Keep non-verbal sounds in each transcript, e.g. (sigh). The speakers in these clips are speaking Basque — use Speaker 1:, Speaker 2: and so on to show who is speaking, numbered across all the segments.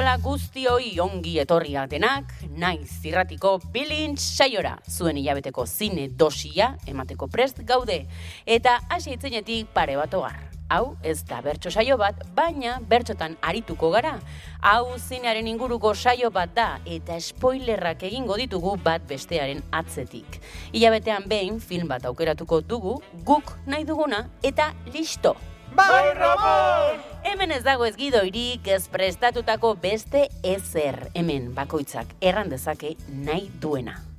Speaker 1: dagizuela guztioi ongi etorria denak, naiz zirratiko bilintz saiora, zuen hilabeteko zine dosia emateko prest gaude, eta hasi itzenetik pare bat ogar. Hau ez da bertso saio bat, baina bertsotan arituko gara. Hau zinearen inguruko saio bat da, eta spoilerrak egingo ditugu bat bestearen atzetik. Hilabetean behin film bat aukeratuko dugu, guk nahi duguna, eta listo!
Speaker 2: Bai, Ramon!
Speaker 1: Hemen ez dago ez gidoirik ez prestatutako beste ezer. Hemen bakoitzak erran dezake nahi duena.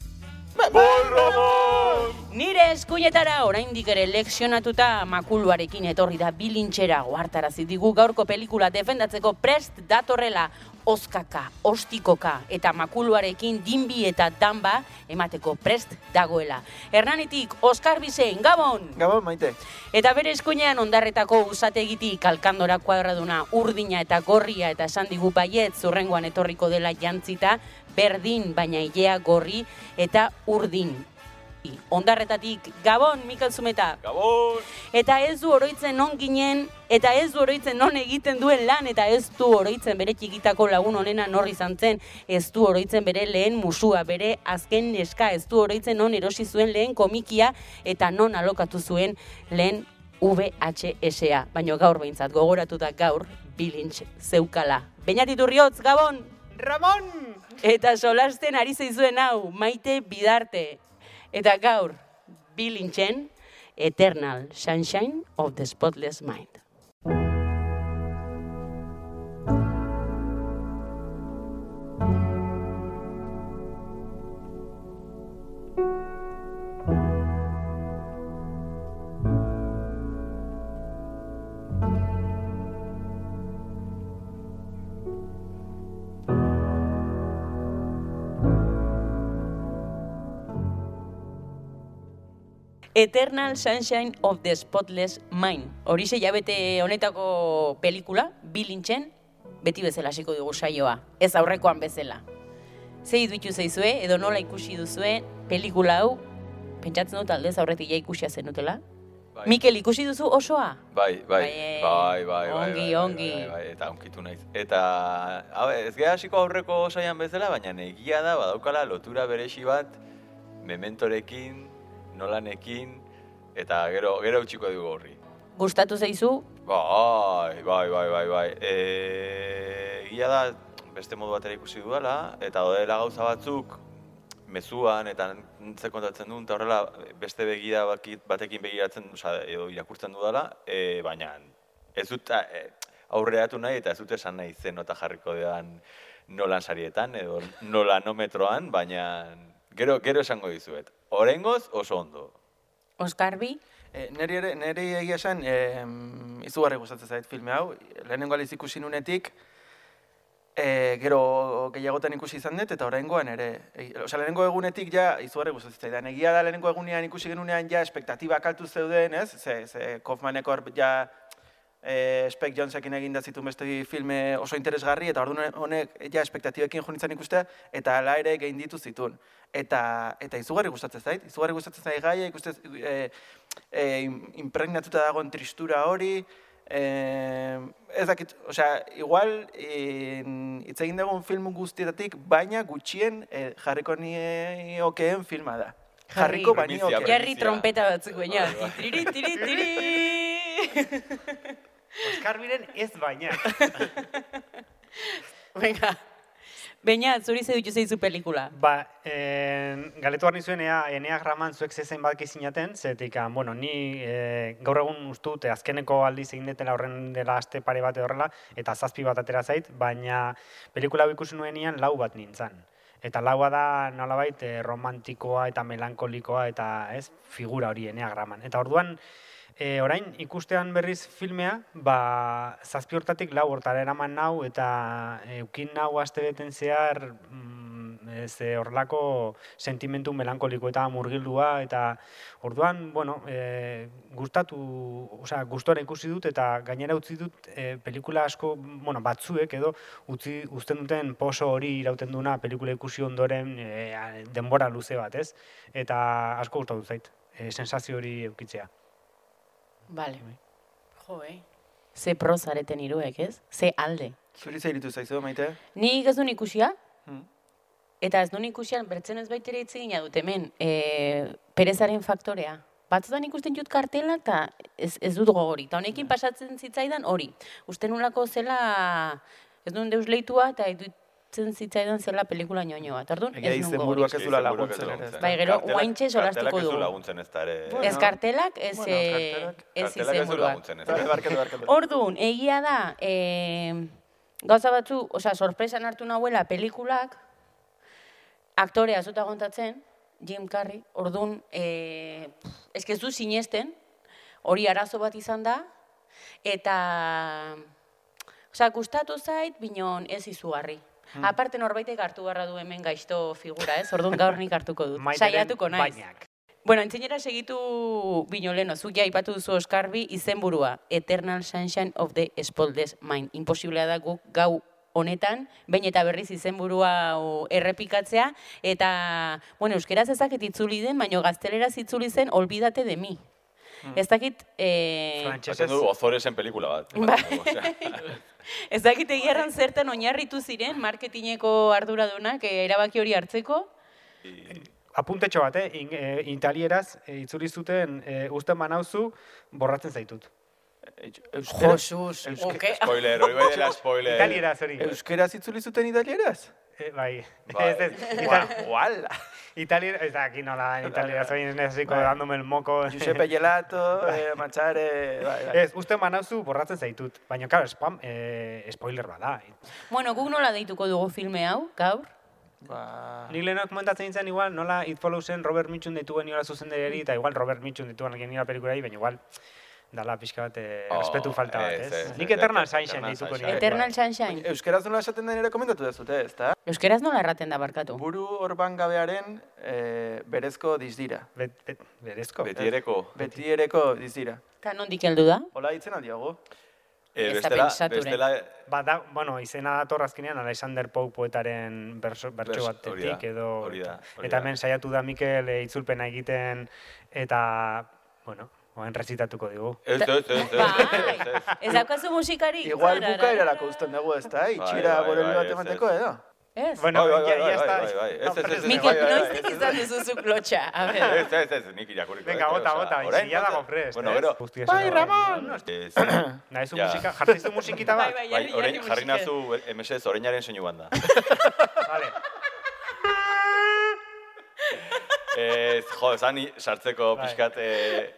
Speaker 1: Nire eskuinetara oraindik ere leksionatuta makuluarekin etorri da bilintxera goartarazi digu gaurko pelikula defendatzeko prest datorrela oskaka, ostikoka eta makuluarekin dinbi eta danba emateko prest dagoela. Hernanitik, Oskar Bizen, Gabon!
Speaker 2: Gabon, maite.
Speaker 1: Eta bere eskuinean ondarretako usategitik kalkandora kuadraduna urdina eta gorria eta esan digu baiet zurrengoan etorriko dela jantzita, berdin baina ilea gorri eta urdin. I, Ondarretatik, Gabon, Mikel Zumeta.
Speaker 2: Gabon!
Speaker 1: Eta ez du oroitzen non ginen, eta ez du oroitzen non egiten duen lan, eta ez du oroitzen bere txikitako lagun honena norri izan zen, ez du oroitzen bere lehen musua, bere azken neska, ez du oroitzen non erosi zuen lehen komikia, eta non alokatu zuen lehen VHSa. Baina gaur behintzat, gogoratuta gaur, bilintz zeukala. Beñatiturriotz, Gabon!
Speaker 2: Ramon!
Speaker 1: Eta solasten ari zeizuen hau, maite bidarte. Eta gaur, bilintzen, Eternal Sunshine of the Spotless Mind. Eternal Sunshine of the Spotless Mind. Horixe jabete honetako pelikula, bilintzen, beti bezala hasiko dugu saioa, ez aurrekoan bezala. Ze iduitu zeizue, edo nola ikusi duzue, pelikula hau, pentsatzen dut aldez aurretik ja ikusia zenutela.
Speaker 3: Bai.
Speaker 1: Mikel, ikusi duzu osoa?
Speaker 3: Bai, bai,
Speaker 1: Bai,
Speaker 3: bai, bai, bai,
Speaker 1: ongi,
Speaker 3: bai, bai,
Speaker 1: ongi.
Speaker 3: Bai, bai, eta onkitu naiz. Eta, hau, ez geha hasiko aurreko saian bezala, baina egia da, badaukala lotura beresi bat, mementorekin, nolanekin, eta gero, gero utxiko dugu horri.
Speaker 1: Gustatu zeizu?
Speaker 3: Bai, bai, bai, bai, bai. E, egia da, beste modu batera ikusi dudala, eta dela gauza batzuk, mezuan eta ze kontatzen duen, eta horrela beste begira batekin begiratzen, oza, edo irakurtzen dudala, e, baina ez dut e, aurreatu nahi eta ez dut esan nahi zen nota jarriko dean nolan sarietan edo nolanometroan, baina gero, gero esango dizuet. Orengoz oso ondo.
Speaker 1: Oskarbi?
Speaker 2: E, neri ere, neri egia esan, e, izugarri gustatzen zait filme hau. Lehenengo aliz ikusi nunetik, e, gero gehiagotan ikusi izan dut, eta oraingoan ere. E, Osea, lehenengo egunetik ja izugarri gustatzen zaidan. Egia da lehenengo egunean ikusi genunean ja espektatibak altu zeuden, ez? Ze, ze Kaufmanek hor ja e, Spike Jonsekin egin da zituen beste filme oso interesgarri, eta orduan honek ja espektatibekin jo nintzen ikustea, eta ala ere gehin ditu zituen. Eta, eta izugarri gustatzen zait, izugarri gustatzen zait gaia, ikustez, e, e, impregnatuta dagoen tristura hori, e, ez dakit, osea, igual e, hitz egin dugun film guztietatik, baina gutxien e, jarriko niokeen filma da.
Speaker 1: Jarri.
Speaker 2: Jarriko banioke.
Speaker 1: Jarri trompeta batzuk baina.
Speaker 3: Bai, bai.
Speaker 1: Tiri, tiri, tiri. (laughs)
Speaker 4: Oskar biren ez baina. (laughs)
Speaker 1: Venga. Beña, zuri ze ditu zeizu pelikula.
Speaker 4: ba, en, galetu behar nizuen ea, eneak raman zuek zezen bat zinaten, zetik, ah, bueno, ni e, gaur egun ustut azkeneko aldiz egin detela horren dela aste pare bat horrela, eta zazpi bat atera zait, baina pelikula hau ikusi nuenean lau bat nintzen. Eta laua da nolabait eh, romantikoa eta melankolikoa eta ez figura hori eneagraman. Eta orduan, e, orain ikustean berriz filmea, ba, zazpi hortatik lau hortara eraman nau eta eukin nau aste beten zehar mm, ez eh, horrelako sentimentu melankoliko eta murgildua eta orduan, bueno, e, gustatu, osea, gustora ikusi dut eta gainera utzi dut e, pelikula asko, bueno, batzuek edo utzi uzten duten poso hori irauten duna pelikula ikusi ondoren e, denbora luze bat, ez? Eta asko gustatu zait, e, sensazio hori eukitzea.
Speaker 1: Vale. Jo, eh? Ze prozareten iruek, ez? Ze alde.
Speaker 2: Zuri zeiritu zaizu, maite?
Speaker 1: Nik ez duen ikusia,
Speaker 2: Hmm.
Speaker 1: eta ez duen ikusian, bertzen ez baitere hitz egina dut hemen, e, perezaren faktorea. Batzutan ikusten jut kartelak, eta ez, ez dut gogori. Eta honekin pasatzen zitzaidan hori. Uste nulako zela, ez duen deus leitua, eta idutzen zitzaidan zela pelikula ñoño bat. Orduan, ez
Speaker 2: izenburuak
Speaker 1: gogorik.
Speaker 2: ez
Speaker 3: Izenburuak
Speaker 2: laguntzen.
Speaker 1: Bai, gero, guaintxe solastuko
Speaker 3: kartelak ez du laguntzen ez da ere.
Speaker 1: Ez kartelak, ez, eh,
Speaker 3: du
Speaker 2: barkatu, barkatu.
Speaker 1: Orduan, egia da, e, gauza batzu, osea, sorpresan hartu nahuela pelikulak, aktorea zuta gontatzen, Jim Carrey, orduan, e, ez du sinesten, hori arazo bat izan da, eta, osea, gustatu zait, binon ez izugarri. Aparte norbaitek hartu beharra du hemen gaizto figura, ez? Orduan gaur nik hartuko dut. Saiatuko naiz.
Speaker 4: bainak.
Speaker 1: Bueno, entzinera segitu bino leno, zuk ja aipatu duzu Oskarbi izenburua, Eternal Sunshine of the Spotless Mind. Imposiblea da guk gau honetan, behin eta berriz izenburua errepikatzea, eta, bueno, euskeraz ezaket itzuli den, baino gazteleraz itzuli zen, olbidate de mi. Ez dakit, eh,
Speaker 4: Frantsesez
Speaker 3: Esaten du Ozoresen pelikula bat. (laughs) Osea, (laughs)
Speaker 1: ez dakit egiarran zertan oinarritu ziren, marketingeko arduradunak eh, erabaki hori hartzeko,
Speaker 4: apuntetxo bat, eh? In, eh, italieraz eh, itzuli zuten eh, usten banauzu borratzen zaitut.
Speaker 2: Euskera,
Speaker 1: Josus,
Speaker 2: euske-
Speaker 1: oke.
Speaker 3: Spoiler, hori bai dela spoiler.
Speaker 4: Italieraz hori.
Speaker 2: Euskeraz itzuli zuten italieraz?
Speaker 4: Eh, bai. (laughs)
Speaker 3: Bai. (laughs)
Speaker 4: Ez, ez,
Speaker 2: Ua,
Speaker 4: Itali-
Speaker 2: Uala.
Speaker 4: Italiera, ez da, aquí nola da, italiera, soy necesito
Speaker 2: Bai.
Speaker 4: dándome el moco.
Speaker 2: Giuseppe (laughs) Gelato, eh, Machare, bai, bai.
Speaker 4: Ez, uste manauzu borratzen zaitut. Baina, claro, spam, eh, spoiler bada.
Speaker 1: Bueno, guk nola deituko dugu filme hau, gaur?
Speaker 2: Ba...
Speaker 4: Nik lehenak komentatzen nintzen igual, nola It Followsen Robert Mitchum ditu geniola zuzendariari, eta igual Robert Mitchum ditu geniola pelikulari, baina igual, dala pixka bat, eh,
Speaker 3: Oh,
Speaker 4: respetu falta bat,
Speaker 3: ez,
Speaker 4: ez?
Speaker 3: ez,
Speaker 4: Nik Eternal Sunshine dituko nire.
Speaker 1: Eternal Sunshine.
Speaker 2: Euskeraz nola esaten den ere komentatu dezute, ez da?
Speaker 1: Euskeraz nola erraten da barkatu?
Speaker 2: Buru orban gabearen eh, berezko dizdira.
Speaker 4: Bet, bet, berezko.
Speaker 3: Betiereko.
Speaker 2: Betiereko dizdira.
Speaker 1: Eta nondik heldu da?
Speaker 2: Hola ditzen aldiogu.
Speaker 3: Eh,
Speaker 1: Ez da
Speaker 3: bestela, bestela,
Speaker 4: Ba, da, bueno, izena dator azkenean Alexander Pope poetaren berso, bertso batetik edo...
Speaker 3: hori da, hori
Speaker 4: eta
Speaker 3: da.
Speaker 4: hemen saiatu da Mikel eh, itzulpena egiten eta, bueno, oen rezitatuko digu.
Speaker 3: ez, ez, ez, ez,
Speaker 1: Bai,
Speaker 3: ez, ez.
Speaker 1: daukazu musikarik?
Speaker 2: Igual bukaerarako uzten dugu, ez da? Itxira
Speaker 3: bai,
Speaker 2: boreli
Speaker 3: bai,
Speaker 2: bat emateko, edo?
Speaker 1: Ez?
Speaker 4: Bueno,
Speaker 3: Bai, bai,
Speaker 4: ya,
Speaker 3: bai,
Speaker 4: ya está.
Speaker 3: bai, bai, bai. Ez, ez, ez,
Speaker 1: Mikel,
Speaker 3: bai, bai,
Speaker 1: noiztik izan duzu klotxa? A ver.
Speaker 3: Ez, ez, ez, nik irakurriko.
Speaker 4: Venga,
Speaker 3: eh,
Speaker 4: bota, bota,
Speaker 3: bota-
Speaker 4: dago prest,
Speaker 3: Bueno,
Speaker 4: ez?
Speaker 3: gero,
Speaker 2: Bai,
Speaker 4: esan
Speaker 2: Ramon!
Speaker 4: Nahizu musika, jartzaizu musikita
Speaker 1: Bai,
Speaker 4: bat?
Speaker 1: bai,
Speaker 3: bai,
Speaker 1: jarri,
Speaker 3: orain
Speaker 1: jarri
Speaker 3: nazu, emesez, orainaren soinu banda.
Speaker 4: Vale.
Speaker 3: Ez, jo, zani sartzeko
Speaker 4: Bai.
Speaker 3: pixkat, eh,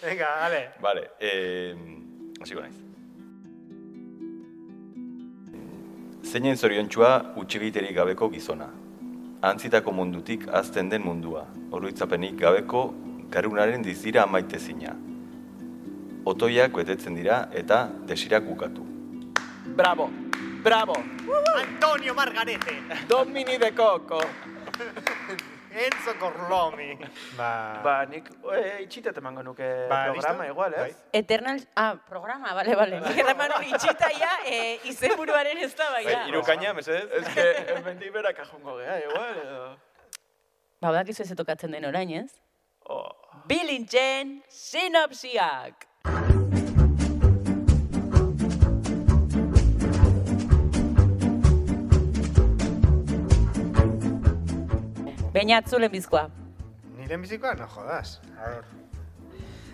Speaker 4: Venga, vale.
Speaker 3: Vale, eh, hasiko naiz. Zeinen zoriontxua utxibiterik gabeko gizona. Antzitako mundutik azten den mundua. Oroitzapenik gabeko garunaren dizira amaitezina. Otoiak betetzen dira eta desirak bukatu.
Speaker 2: Bravo! Bravo!
Speaker 4: Antonio Margarete.
Speaker 2: Domini de Coco! (laughs)
Speaker 4: Enzo Corlomi. Ba,
Speaker 2: Ba, nik e, itxitet emango nuke
Speaker 4: Ba,
Speaker 2: programa
Speaker 4: listo?
Speaker 2: igual, ez?
Speaker 4: Bai.
Speaker 1: Eternal, ah, programa, bale, bale. Nik eraman hori itxita ja, e, izenburuaren ez da bai,
Speaker 3: Bai, irukaina, mesedez?
Speaker 2: Ez que, hemendik berak ajungo geha, igual, edo...
Speaker 1: Ba, badakizu ez tokatzen den orain, ez?
Speaker 2: Oh.
Speaker 1: Bilintzen sinopsiak! Beñat zulen bizkoa.
Speaker 4: Nire bizikoa, no jodas. A ver.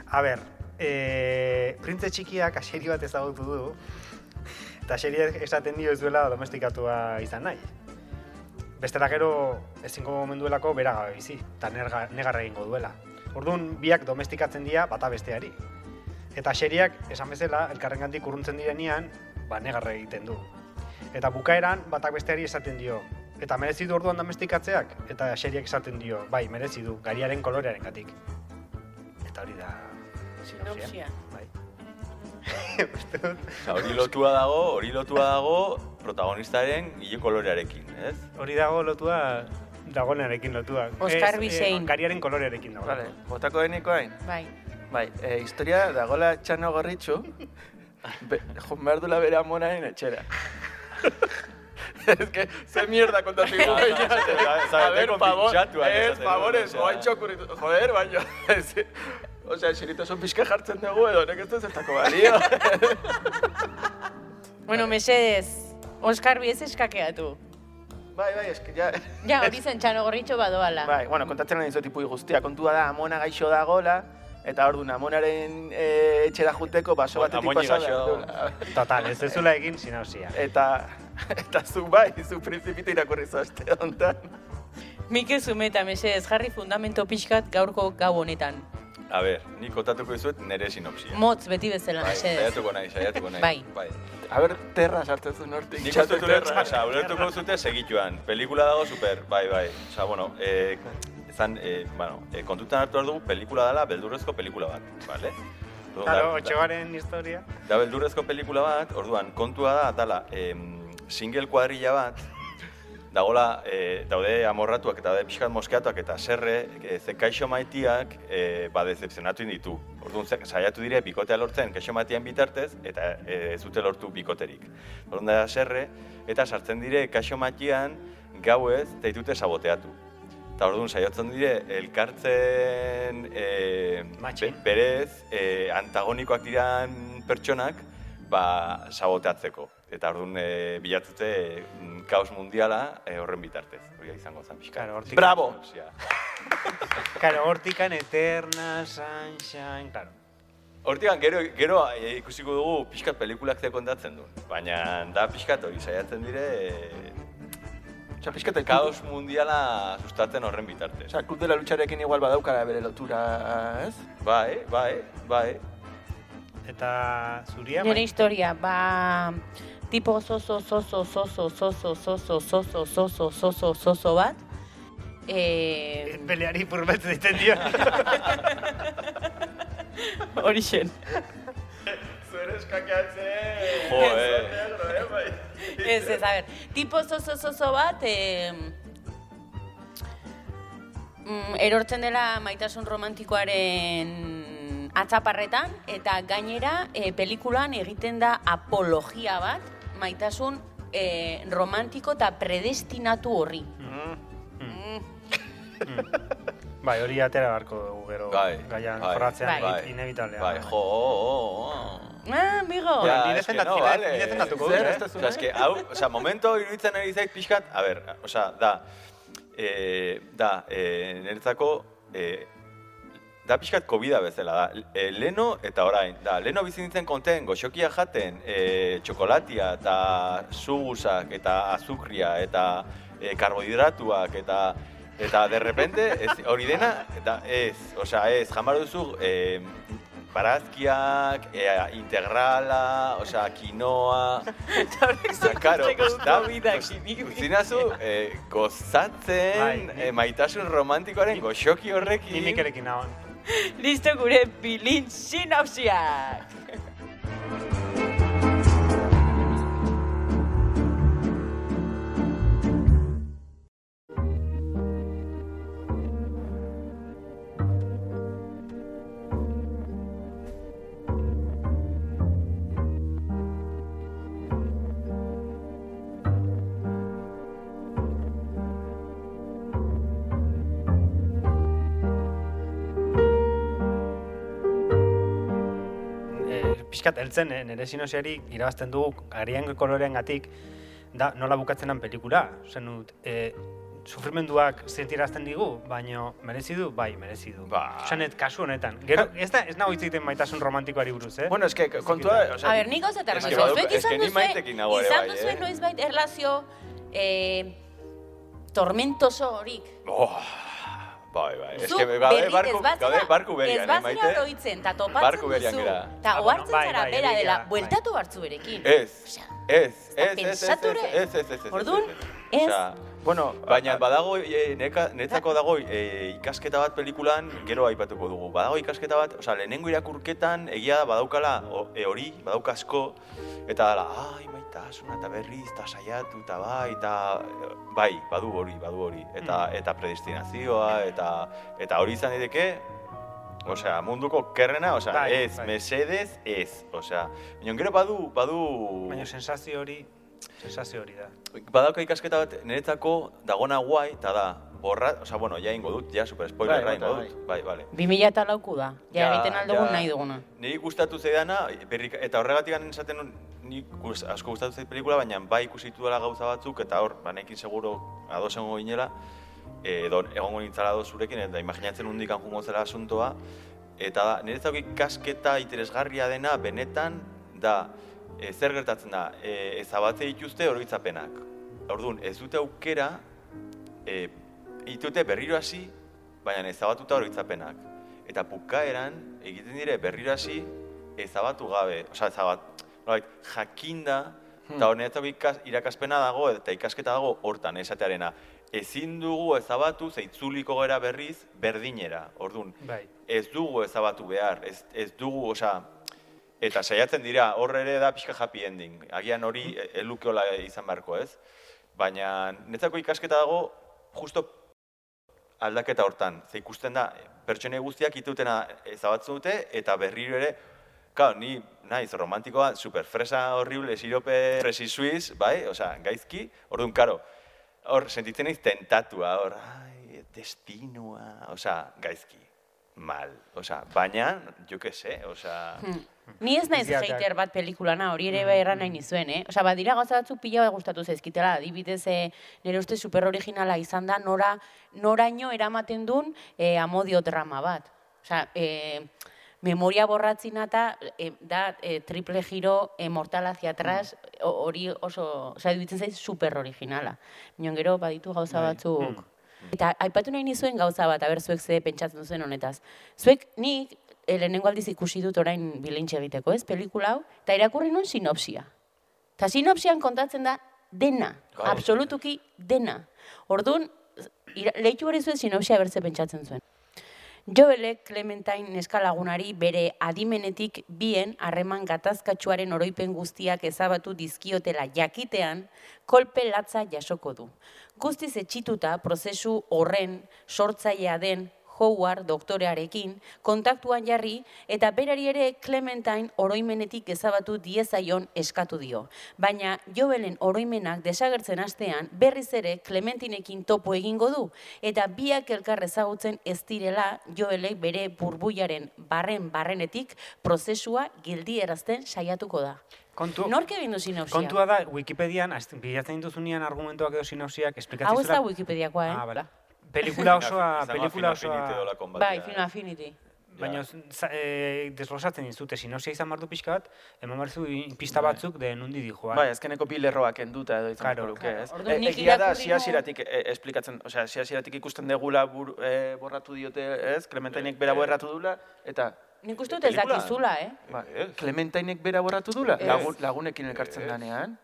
Speaker 4: A ver, eh, printze txikiak aseri bat ezagutu du, eta aseriak esaten dio ez duela domestikatua izan nahi. Bestela gero ezingo gomenduelako bera gabe bizi, eta negarra egingo duela. Orduan, biak domestikatzen dira bata besteari. Eta aseriak, esan bezala, elkarrengandik urruntzen direnean, ba, negarra egiten du. Eta bukaeran, batak besteari esaten dio, eta merezi du orduan domestikatzeak, eta aseriak esaten dio, bai, merezi du, gariaren kolorearen gatik. Eta hori da... sinopsia. Bai. (laughs)
Speaker 3: Hori lotua dago, hori lotua dago protagonistaren ile kolorearekin, ez?
Speaker 4: hori dago lotua, dagoenarekin lotua.
Speaker 1: Oscar Bisein.
Speaker 4: Eh, gariaren kolorearekin dago.
Speaker 2: Vale, botako deniko hain.
Speaker 1: Bai.
Speaker 2: Bai, e, historia dagola txano gorritxu, be, joan behar dula bere amonaren etxera. (laughs) (laughs) es que, ze mierda
Speaker 3: ja, ja, ja,
Speaker 2: A ver, favor, (laughs)
Speaker 3: pintxatuak (laughs)
Speaker 2: ez,
Speaker 3: esaten
Speaker 2: favor,
Speaker 3: dut,
Speaker 2: ez,
Speaker 3: osea.
Speaker 2: oaintxo okurritu, joder, baina, ez, osea, xeritasun pixka jartzen dugu edo, honek ez du zertako balio.
Speaker 1: Bueno, mesedez, Oskar biez eskakeatu.
Speaker 2: Bai, bai, eske, ja...
Speaker 1: Ja, hori zen txano gorritxo badoala.
Speaker 2: Bai, bueno, kontatzen nahi tipui guztia. Kontua da, amona gaixo dagola, eta orduan amonaren e, etxera juteko baso batetik
Speaker 3: amoni
Speaker 2: pasa
Speaker 3: gaixo dago.
Speaker 2: behar
Speaker 4: Total, ez dezula egin sinausia.
Speaker 2: Eta, (laughs) eta zu bai, zu principito irakurri zoazte hontan.
Speaker 1: Mikel Zumeta, mesedez, jarri fundamento pixkat gaurko gau honetan.
Speaker 3: A ber, nik kontatuko dizuet nere sinopsia.
Speaker 1: Motz beti bezala,
Speaker 3: Bai,
Speaker 1: mesedez.
Speaker 3: saiatuko nahi, saiatuko nahi.
Speaker 1: Bai.
Speaker 3: bai.
Speaker 2: A ber, terra sartzen zuen hortik.
Speaker 3: Nik dut,
Speaker 2: terra.
Speaker 3: osea, ulertuko zute segituan. Pelikula dago super, bai, bai. Osea, bueno, eh, izan, eh, bueno, eh, kontutan hartu dugu, pelikula dela, beldurrezko pelikula bat, bale?
Speaker 4: Claro, otxogaren historia.
Speaker 3: Da beldurrezko pelikula bat, orduan, kontua da, dala, em, single kuadrilla bat, dagola, e, daude amorratuak eta daude pixkat moskeatuak eta serre, e, ze kaixo maitiak e, ba, decepzionatu ditu. Orduan, saiatu dire bikotea lortzen kaixo maitien bitartez eta e, ez dute lortu bikoterik. Orduan da serre, eta sartzen dire kaixo maitian gauez eta ditute saboteatu. Eta orduan saiatzen dire elkartzen e, be- berez e, antagonikoak diran pertsonak ba, saboteatzeko. Eta orduan e, bilatzute mm, kaos mundiala e, horren bitartez. Hori izango zen pixka.
Speaker 4: Claro, hortik-
Speaker 2: Bravo!
Speaker 4: Claro, hortikan eterna, sunshine, claro.
Speaker 3: Hortikan, gero, gero e, ikusiko dugu pixkat pelikulak ze kontatzen du. Baina da pixkat hori saiatzen dire e,
Speaker 2: Osa, pixkate,
Speaker 3: kaos mundiala sustatzen horren bitartez.
Speaker 2: Osa, klub de la lucharekin igual badaukara bere lotura, ez?
Speaker 3: Bai, bai, bai.
Speaker 4: Eta zuria,
Speaker 1: Nire
Speaker 4: bai.
Speaker 1: historia, ba, tipo zozo, zozo, zozo, zozo, zozo, zozo, zozo, zozo, zozo bat. Eh,
Speaker 4: Peleari purbetzen diten dio.
Speaker 1: hori xen.
Speaker 2: Zer eskakeatzen!
Speaker 3: Jo, eh.
Speaker 2: eh.
Speaker 1: Ez, ez, a ber, tipo zozo, zozo bat, eh, erortzen dela maitasun romantikoaren atzaparretan, eta gainera eh, pelikulan egiten da apologia bat, maitasun eh, romantiko eta predestinatu horri. Mm. (laughs)
Speaker 4: Bai, hori atera barko dugu gero
Speaker 3: Bai,
Speaker 4: gaian
Speaker 3: bai,
Speaker 4: jorratzean
Speaker 1: bai.
Speaker 4: bai. inevitablea.
Speaker 3: Bai, jo, oh, oh.
Speaker 1: Ah, amigo!
Speaker 4: Ja, ni
Speaker 3: es que
Speaker 4: defendat-
Speaker 3: no,
Speaker 4: ni
Speaker 3: vale.
Speaker 2: Zer,
Speaker 4: dut,
Speaker 2: ez
Speaker 4: eh?
Speaker 2: da
Speaker 3: Osea, eske, hau, osea, momento iruditzen ari zait pixkat, a ber, osea, da, e, da, e, niretzako, e, da pixkat covid bezala, da, e, leno eta orain, da, leno bizi nintzen konten, goxokia jaten, e, txokolatia eta sugusak eta azukria eta e, karbohidratuak eta eta de repente ez, hori dena eta ez, osea, ez, jamar duzu e, barazkiak, e, integrala, osea, quinoa, Osea, karo, da, uzinazu, eh, gozatzen,
Speaker 4: Bai,
Speaker 3: eh, maitasun romantikoaren goxoki horrekin.
Speaker 4: Ni Mikerekin nagoen.
Speaker 1: Listo gure bilin sinopsiak!
Speaker 4: Pixkat heltzen, eh, nire sinosiari irabazten dugu arian kolorean gatik, da nola bukatzen den pelikula. Zen dut, eh, sufrimenduak sentirazten digu, baino merezi du, bai, merezi du.
Speaker 3: Ba.
Speaker 4: Osanet, kasu honetan. Gero, ez da, ez nago hitz egiten maitasun romantikoari buruz, eh?
Speaker 2: Bueno, eske, kontua, o sea,
Speaker 1: A ber, nik gauza eta
Speaker 3: Es que
Speaker 1: errazio.
Speaker 3: baduk-
Speaker 1: Zuek
Speaker 3: es que
Speaker 1: izan duzue, izan
Speaker 3: bai,
Speaker 1: duzue
Speaker 3: eh?
Speaker 1: noizbait erlazio eh, tormentoso horik.
Speaker 3: Oh, bai, bai. Ez
Speaker 1: Zuk
Speaker 3: que
Speaker 1: berri-
Speaker 3: barku,
Speaker 1: ez
Speaker 3: gaude barku berian,
Speaker 1: Ez
Speaker 3: eh,
Speaker 1: bazara
Speaker 3: maite?
Speaker 1: oroitzen, eta topatzen
Speaker 3: Barku berian
Speaker 1: duzu.
Speaker 3: gera.
Speaker 1: Eta
Speaker 4: Ah, bueno,
Speaker 1: ohartzen
Speaker 4: bai,
Speaker 1: zara
Speaker 4: bai,
Speaker 1: bera
Speaker 4: egia,
Speaker 1: dela,
Speaker 4: bai.
Speaker 1: bueltatu hartzu berekin.
Speaker 3: Ez,
Speaker 1: Osea,
Speaker 3: ez,
Speaker 1: Osea,
Speaker 3: ez, ez, ez,
Speaker 1: pentsature.
Speaker 3: ez, ez, ez, ez,
Speaker 1: Orduan,
Speaker 3: ez.
Speaker 1: ez.
Speaker 3: Osea,
Speaker 2: bueno,
Speaker 3: Baina badago, e, neka, netzako dago e, ikasketa bat pelikulan, gero aipatuko dugu. Badago ikasketa bat, osea, lehenengo irakurketan, egia da badaukala e, hori, badauk asko, eta dala, ai, maitasuna, eta berriz, eta saiatu, eta bai, eta e, bai, badu hori, badu hori. Eta, eta predestinazioa, eta, eta hori izan daiteke, Osea, munduko kerrena, osea,
Speaker 4: Bai,
Speaker 3: ez,
Speaker 4: bai.
Speaker 3: mesedez, ez. Osea, baina gero badu, badu...
Speaker 4: Baina sensazio hori, sensazio hori da.
Speaker 3: Badauka ikasketa bat niretzako dagona guai, eta da, borra, oza, bueno, ja ingo dut, ja, super spoilerra
Speaker 2: Bai,
Speaker 3: ingo
Speaker 2: bota,
Speaker 3: dut, bai, bai.
Speaker 1: 2000 eta lauku da. Ja,
Speaker 3: Ja,
Speaker 1: egiten aldugun
Speaker 3: ja.
Speaker 1: nahi duguna.
Speaker 3: Niri gustatu zeidana, berrik, eta horregatik ganen esaten nun, ni gus- asko gustatu zait pelikula, baina bai ikusitu dela gauza batzuk, eta hor, banekin seguro ados egongo ginela, edo egongo nintzala zurekin, eta imaginatzen hundikan jungo zela asuntoa, eta da, niretzako ikasketa interesgarria dena, benetan, da, e, zer gertatzen da, e, ezabatze dituzte oroitzapenak. Orduan, ez dute aukera, e, itute berriro hasi, baina ezabatuta oroitzapenak. Eta bukaeran egiten dire berriro hasi ezabatu gabe, osea ezabat, nolabait, jakinda, eta ikas, irakaspena dago eta ikasketa dago hortan esatearena. Ezin dugu ezabatu zeitzuliko gera berriz berdinera. Orduan,
Speaker 4: Bai.
Speaker 3: ez dugu ezabatu behar, ez, ez dugu, osea, eta saiatzen dira, hor ere da pixka happy ending. Agian hori e- elukeola izan beharko, ez? Baina netzako ikasketa dago justo aldaketa hortan. Ze ikusten da, pertsone guztiak itutena ezabatzen dute, eta berriro ere, Claro, ni naiz romantikoa, super fresa horrible, sirope fresi suiz, bai? Osea, gaizki. Orduan, karo, hor sentitzen naiz tentatua, hor, ai, destinua, osea, gaizki. Mal, osea, baina, jo que sé, osea...
Speaker 1: Ni ez naiz hater bat pelikulana, hori ere bai erran nahi nizuen, eh? Osea, badira gauza batzuk pila bat gustatu zaizkitela, adibidez, eh, nire uste super originala izan da, nora, noraino eramaten duen eh, amodio drama bat. Osea, eh, memoria borratzina eta eh, da eh, triple giro eh, mortal hacia atrás, ho- hori oso, osea, iruditzen zaiz super originala. Minon gero baditu gauza batzuk. Eta aipatu nahi nizuen gauza bat, aber zuek ze pentsatzen duzuen honetaz. Zuek nik lehenengo aldiz ikusi dut orain bilintxe egiteko, ez, pelikula hau, eta irakurri nun sinopsia. Eta sinopsian kontatzen da dena,
Speaker 3: Bai.
Speaker 1: absolutuki dena. Orduan, lehitu hori zuen sinopsia bertze pentsatzen zuen. Joelek Clementine neskalagunari bere adimenetik bien harreman gatazkatsuaren oroipen guztiak ezabatu dizkiotela jakitean, kolpe latza jasoko du. Guztiz etxituta prozesu horren sortzailea den Howard doktorearekin kontaktuan jarri eta berari ere Clementine oroimenetik ezabatu diezaion eskatu dio. Baina Joelen oroimenak desagertzen hastean berriz ere Clementinekin topo egingo du eta biak elkar ezagutzen ez direla Joelek bere burbuiaren barren barrenetik prozesua gildierazten saiatuko da.
Speaker 4: Kontu,
Speaker 1: Nork egin du sinopsia?
Speaker 4: kontua da, Wikipedian, bilatzen dituzunean argumentuak edo sinopsiak, esplikatzen
Speaker 1: Hau ez da Wikipediakoa, eh?
Speaker 4: Ah, bale. Pelikula osoa, pelikula osoa...
Speaker 1: Bai. Film Affinity.
Speaker 4: Baina eh, desglosatzen dizute, sinopsia izan bardu pixka bat, eman barzu pista batzuk de nundi dijoa.
Speaker 2: Bai, azkeneko bi lerroak kenduta edo izan
Speaker 4: Claro.
Speaker 2: luke,
Speaker 1: Claro,
Speaker 2: ez?
Speaker 1: orduan
Speaker 2: E, egia da, hasieratik e, esplikatzen, osea, hasi hasieratik ikusten degula bur, e, borratu diote, ez? Clementainek bera borratu dula, eta
Speaker 1: Nik uste dut ez dakizula, eh?
Speaker 2: ba,
Speaker 3: Ez.
Speaker 2: Clementainek bera borratu dula, lagunekin elkartzen danean.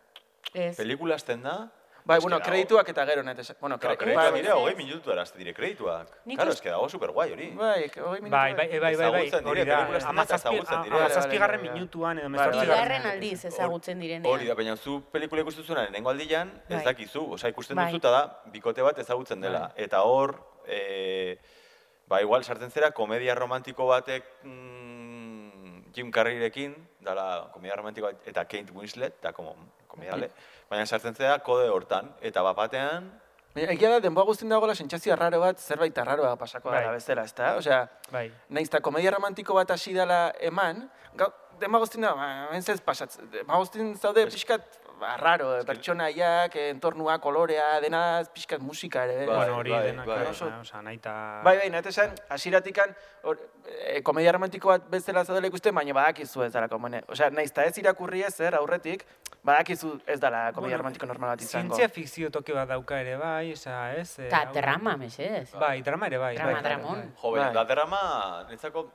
Speaker 1: Ez.
Speaker 3: Pelikula azten da,
Speaker 2: Bai, bueno, kredituak eta gero net. Bueno, kre-
Speaker 3: kredituak
Speaker 2: bai,
Speaker 3: dira, hogei minutu erazte dire kredituak. Claro, ez que dago superguai hori.
Speaker 2: Bai, hogei minutu.
Speaker 4: Bai, bai, bai, bai, bai,
Speaker 3: Ezagutzen dire, pelikula eta
Speaker 4: amazazpi,
Speaker 3: ezagutzen dire.
Speaker 4: amazazpigarren
Speaker 2: bai, bai.
Speaker 4: minutuan edo mezortzigarren.
Speaker 1: Bigarren aldiz ezagutzen direnean.
Speaker 3: Hori da, baina zu pelikula ikusten lehenengo aldian, ez
Speaker 1: Bai.
Speaker 3: dakizu. Osea, ikusten
Speaker 1: Bai.
Speaker 3: duzu eta da, bikote bat ezagutzen dela. Eta hor, e, ba, igual, sartzen zera, komedia romantiko batek mm, Jim Carreyrekin, dala, komedia romantiko bat, eta Kate Winslet, da, como, komediale. Baina sartzen zera, kode hortan. Eta bapatean,
Speaker 2: Baina, Egia da, denboa guztien dagoela sentsazio raro bat, zerbait arraroa pasako
Speaker 4: Bai.
Speaker 2: dela bezala, ezta? Osea,
Speaker 4: Bai.
Speaker 2: nahiz eta komedia romantiko bat hasi dela eman, gau, denboa guztien da, ba, ez ez pasatzen, denboa guztien zaude pixkat, ba, raro, pertsonaiak, entornua, kolorea, dena pixkat musika ere.
Speaker 3: Bai,
Speaker 4: Bueno, hori
Speaker 3: bai,
Speaker 4: denak,
Speaker 3: bai.
Speaker 4: bai,
Speaker 2: Oso-
Speaker 4: osa, nahi eta...
Speaker 2: Bai, bai, nahi esan, hasieratikan hor, e, komedia romantiko bat bezala zaudela ikusten, baina badakizu ez dela komene. Osea, nahiz eta ez irakurri ez zer aurretik, badakizu ez dela komedia
Speaker 4: Bueno,
Speaker 2: romantiko normal bat izango.
Speaker 4: Zientzia fikzio toke bat dauka ere bai, esa, ez? eh,
Speaker 1: Eta
Speaker 4: hau-
Speaker 1: drama, mesedez.
Speaker 4: Bai, drama ere bai.
Speaker 1: Drama,
Speaker 4: bai,
Speaker 1: dramon.
Speaker 4: bai.
Speaker 3: jo,
Speaker 2: Bai.
Speaker 3: da drama, netzako,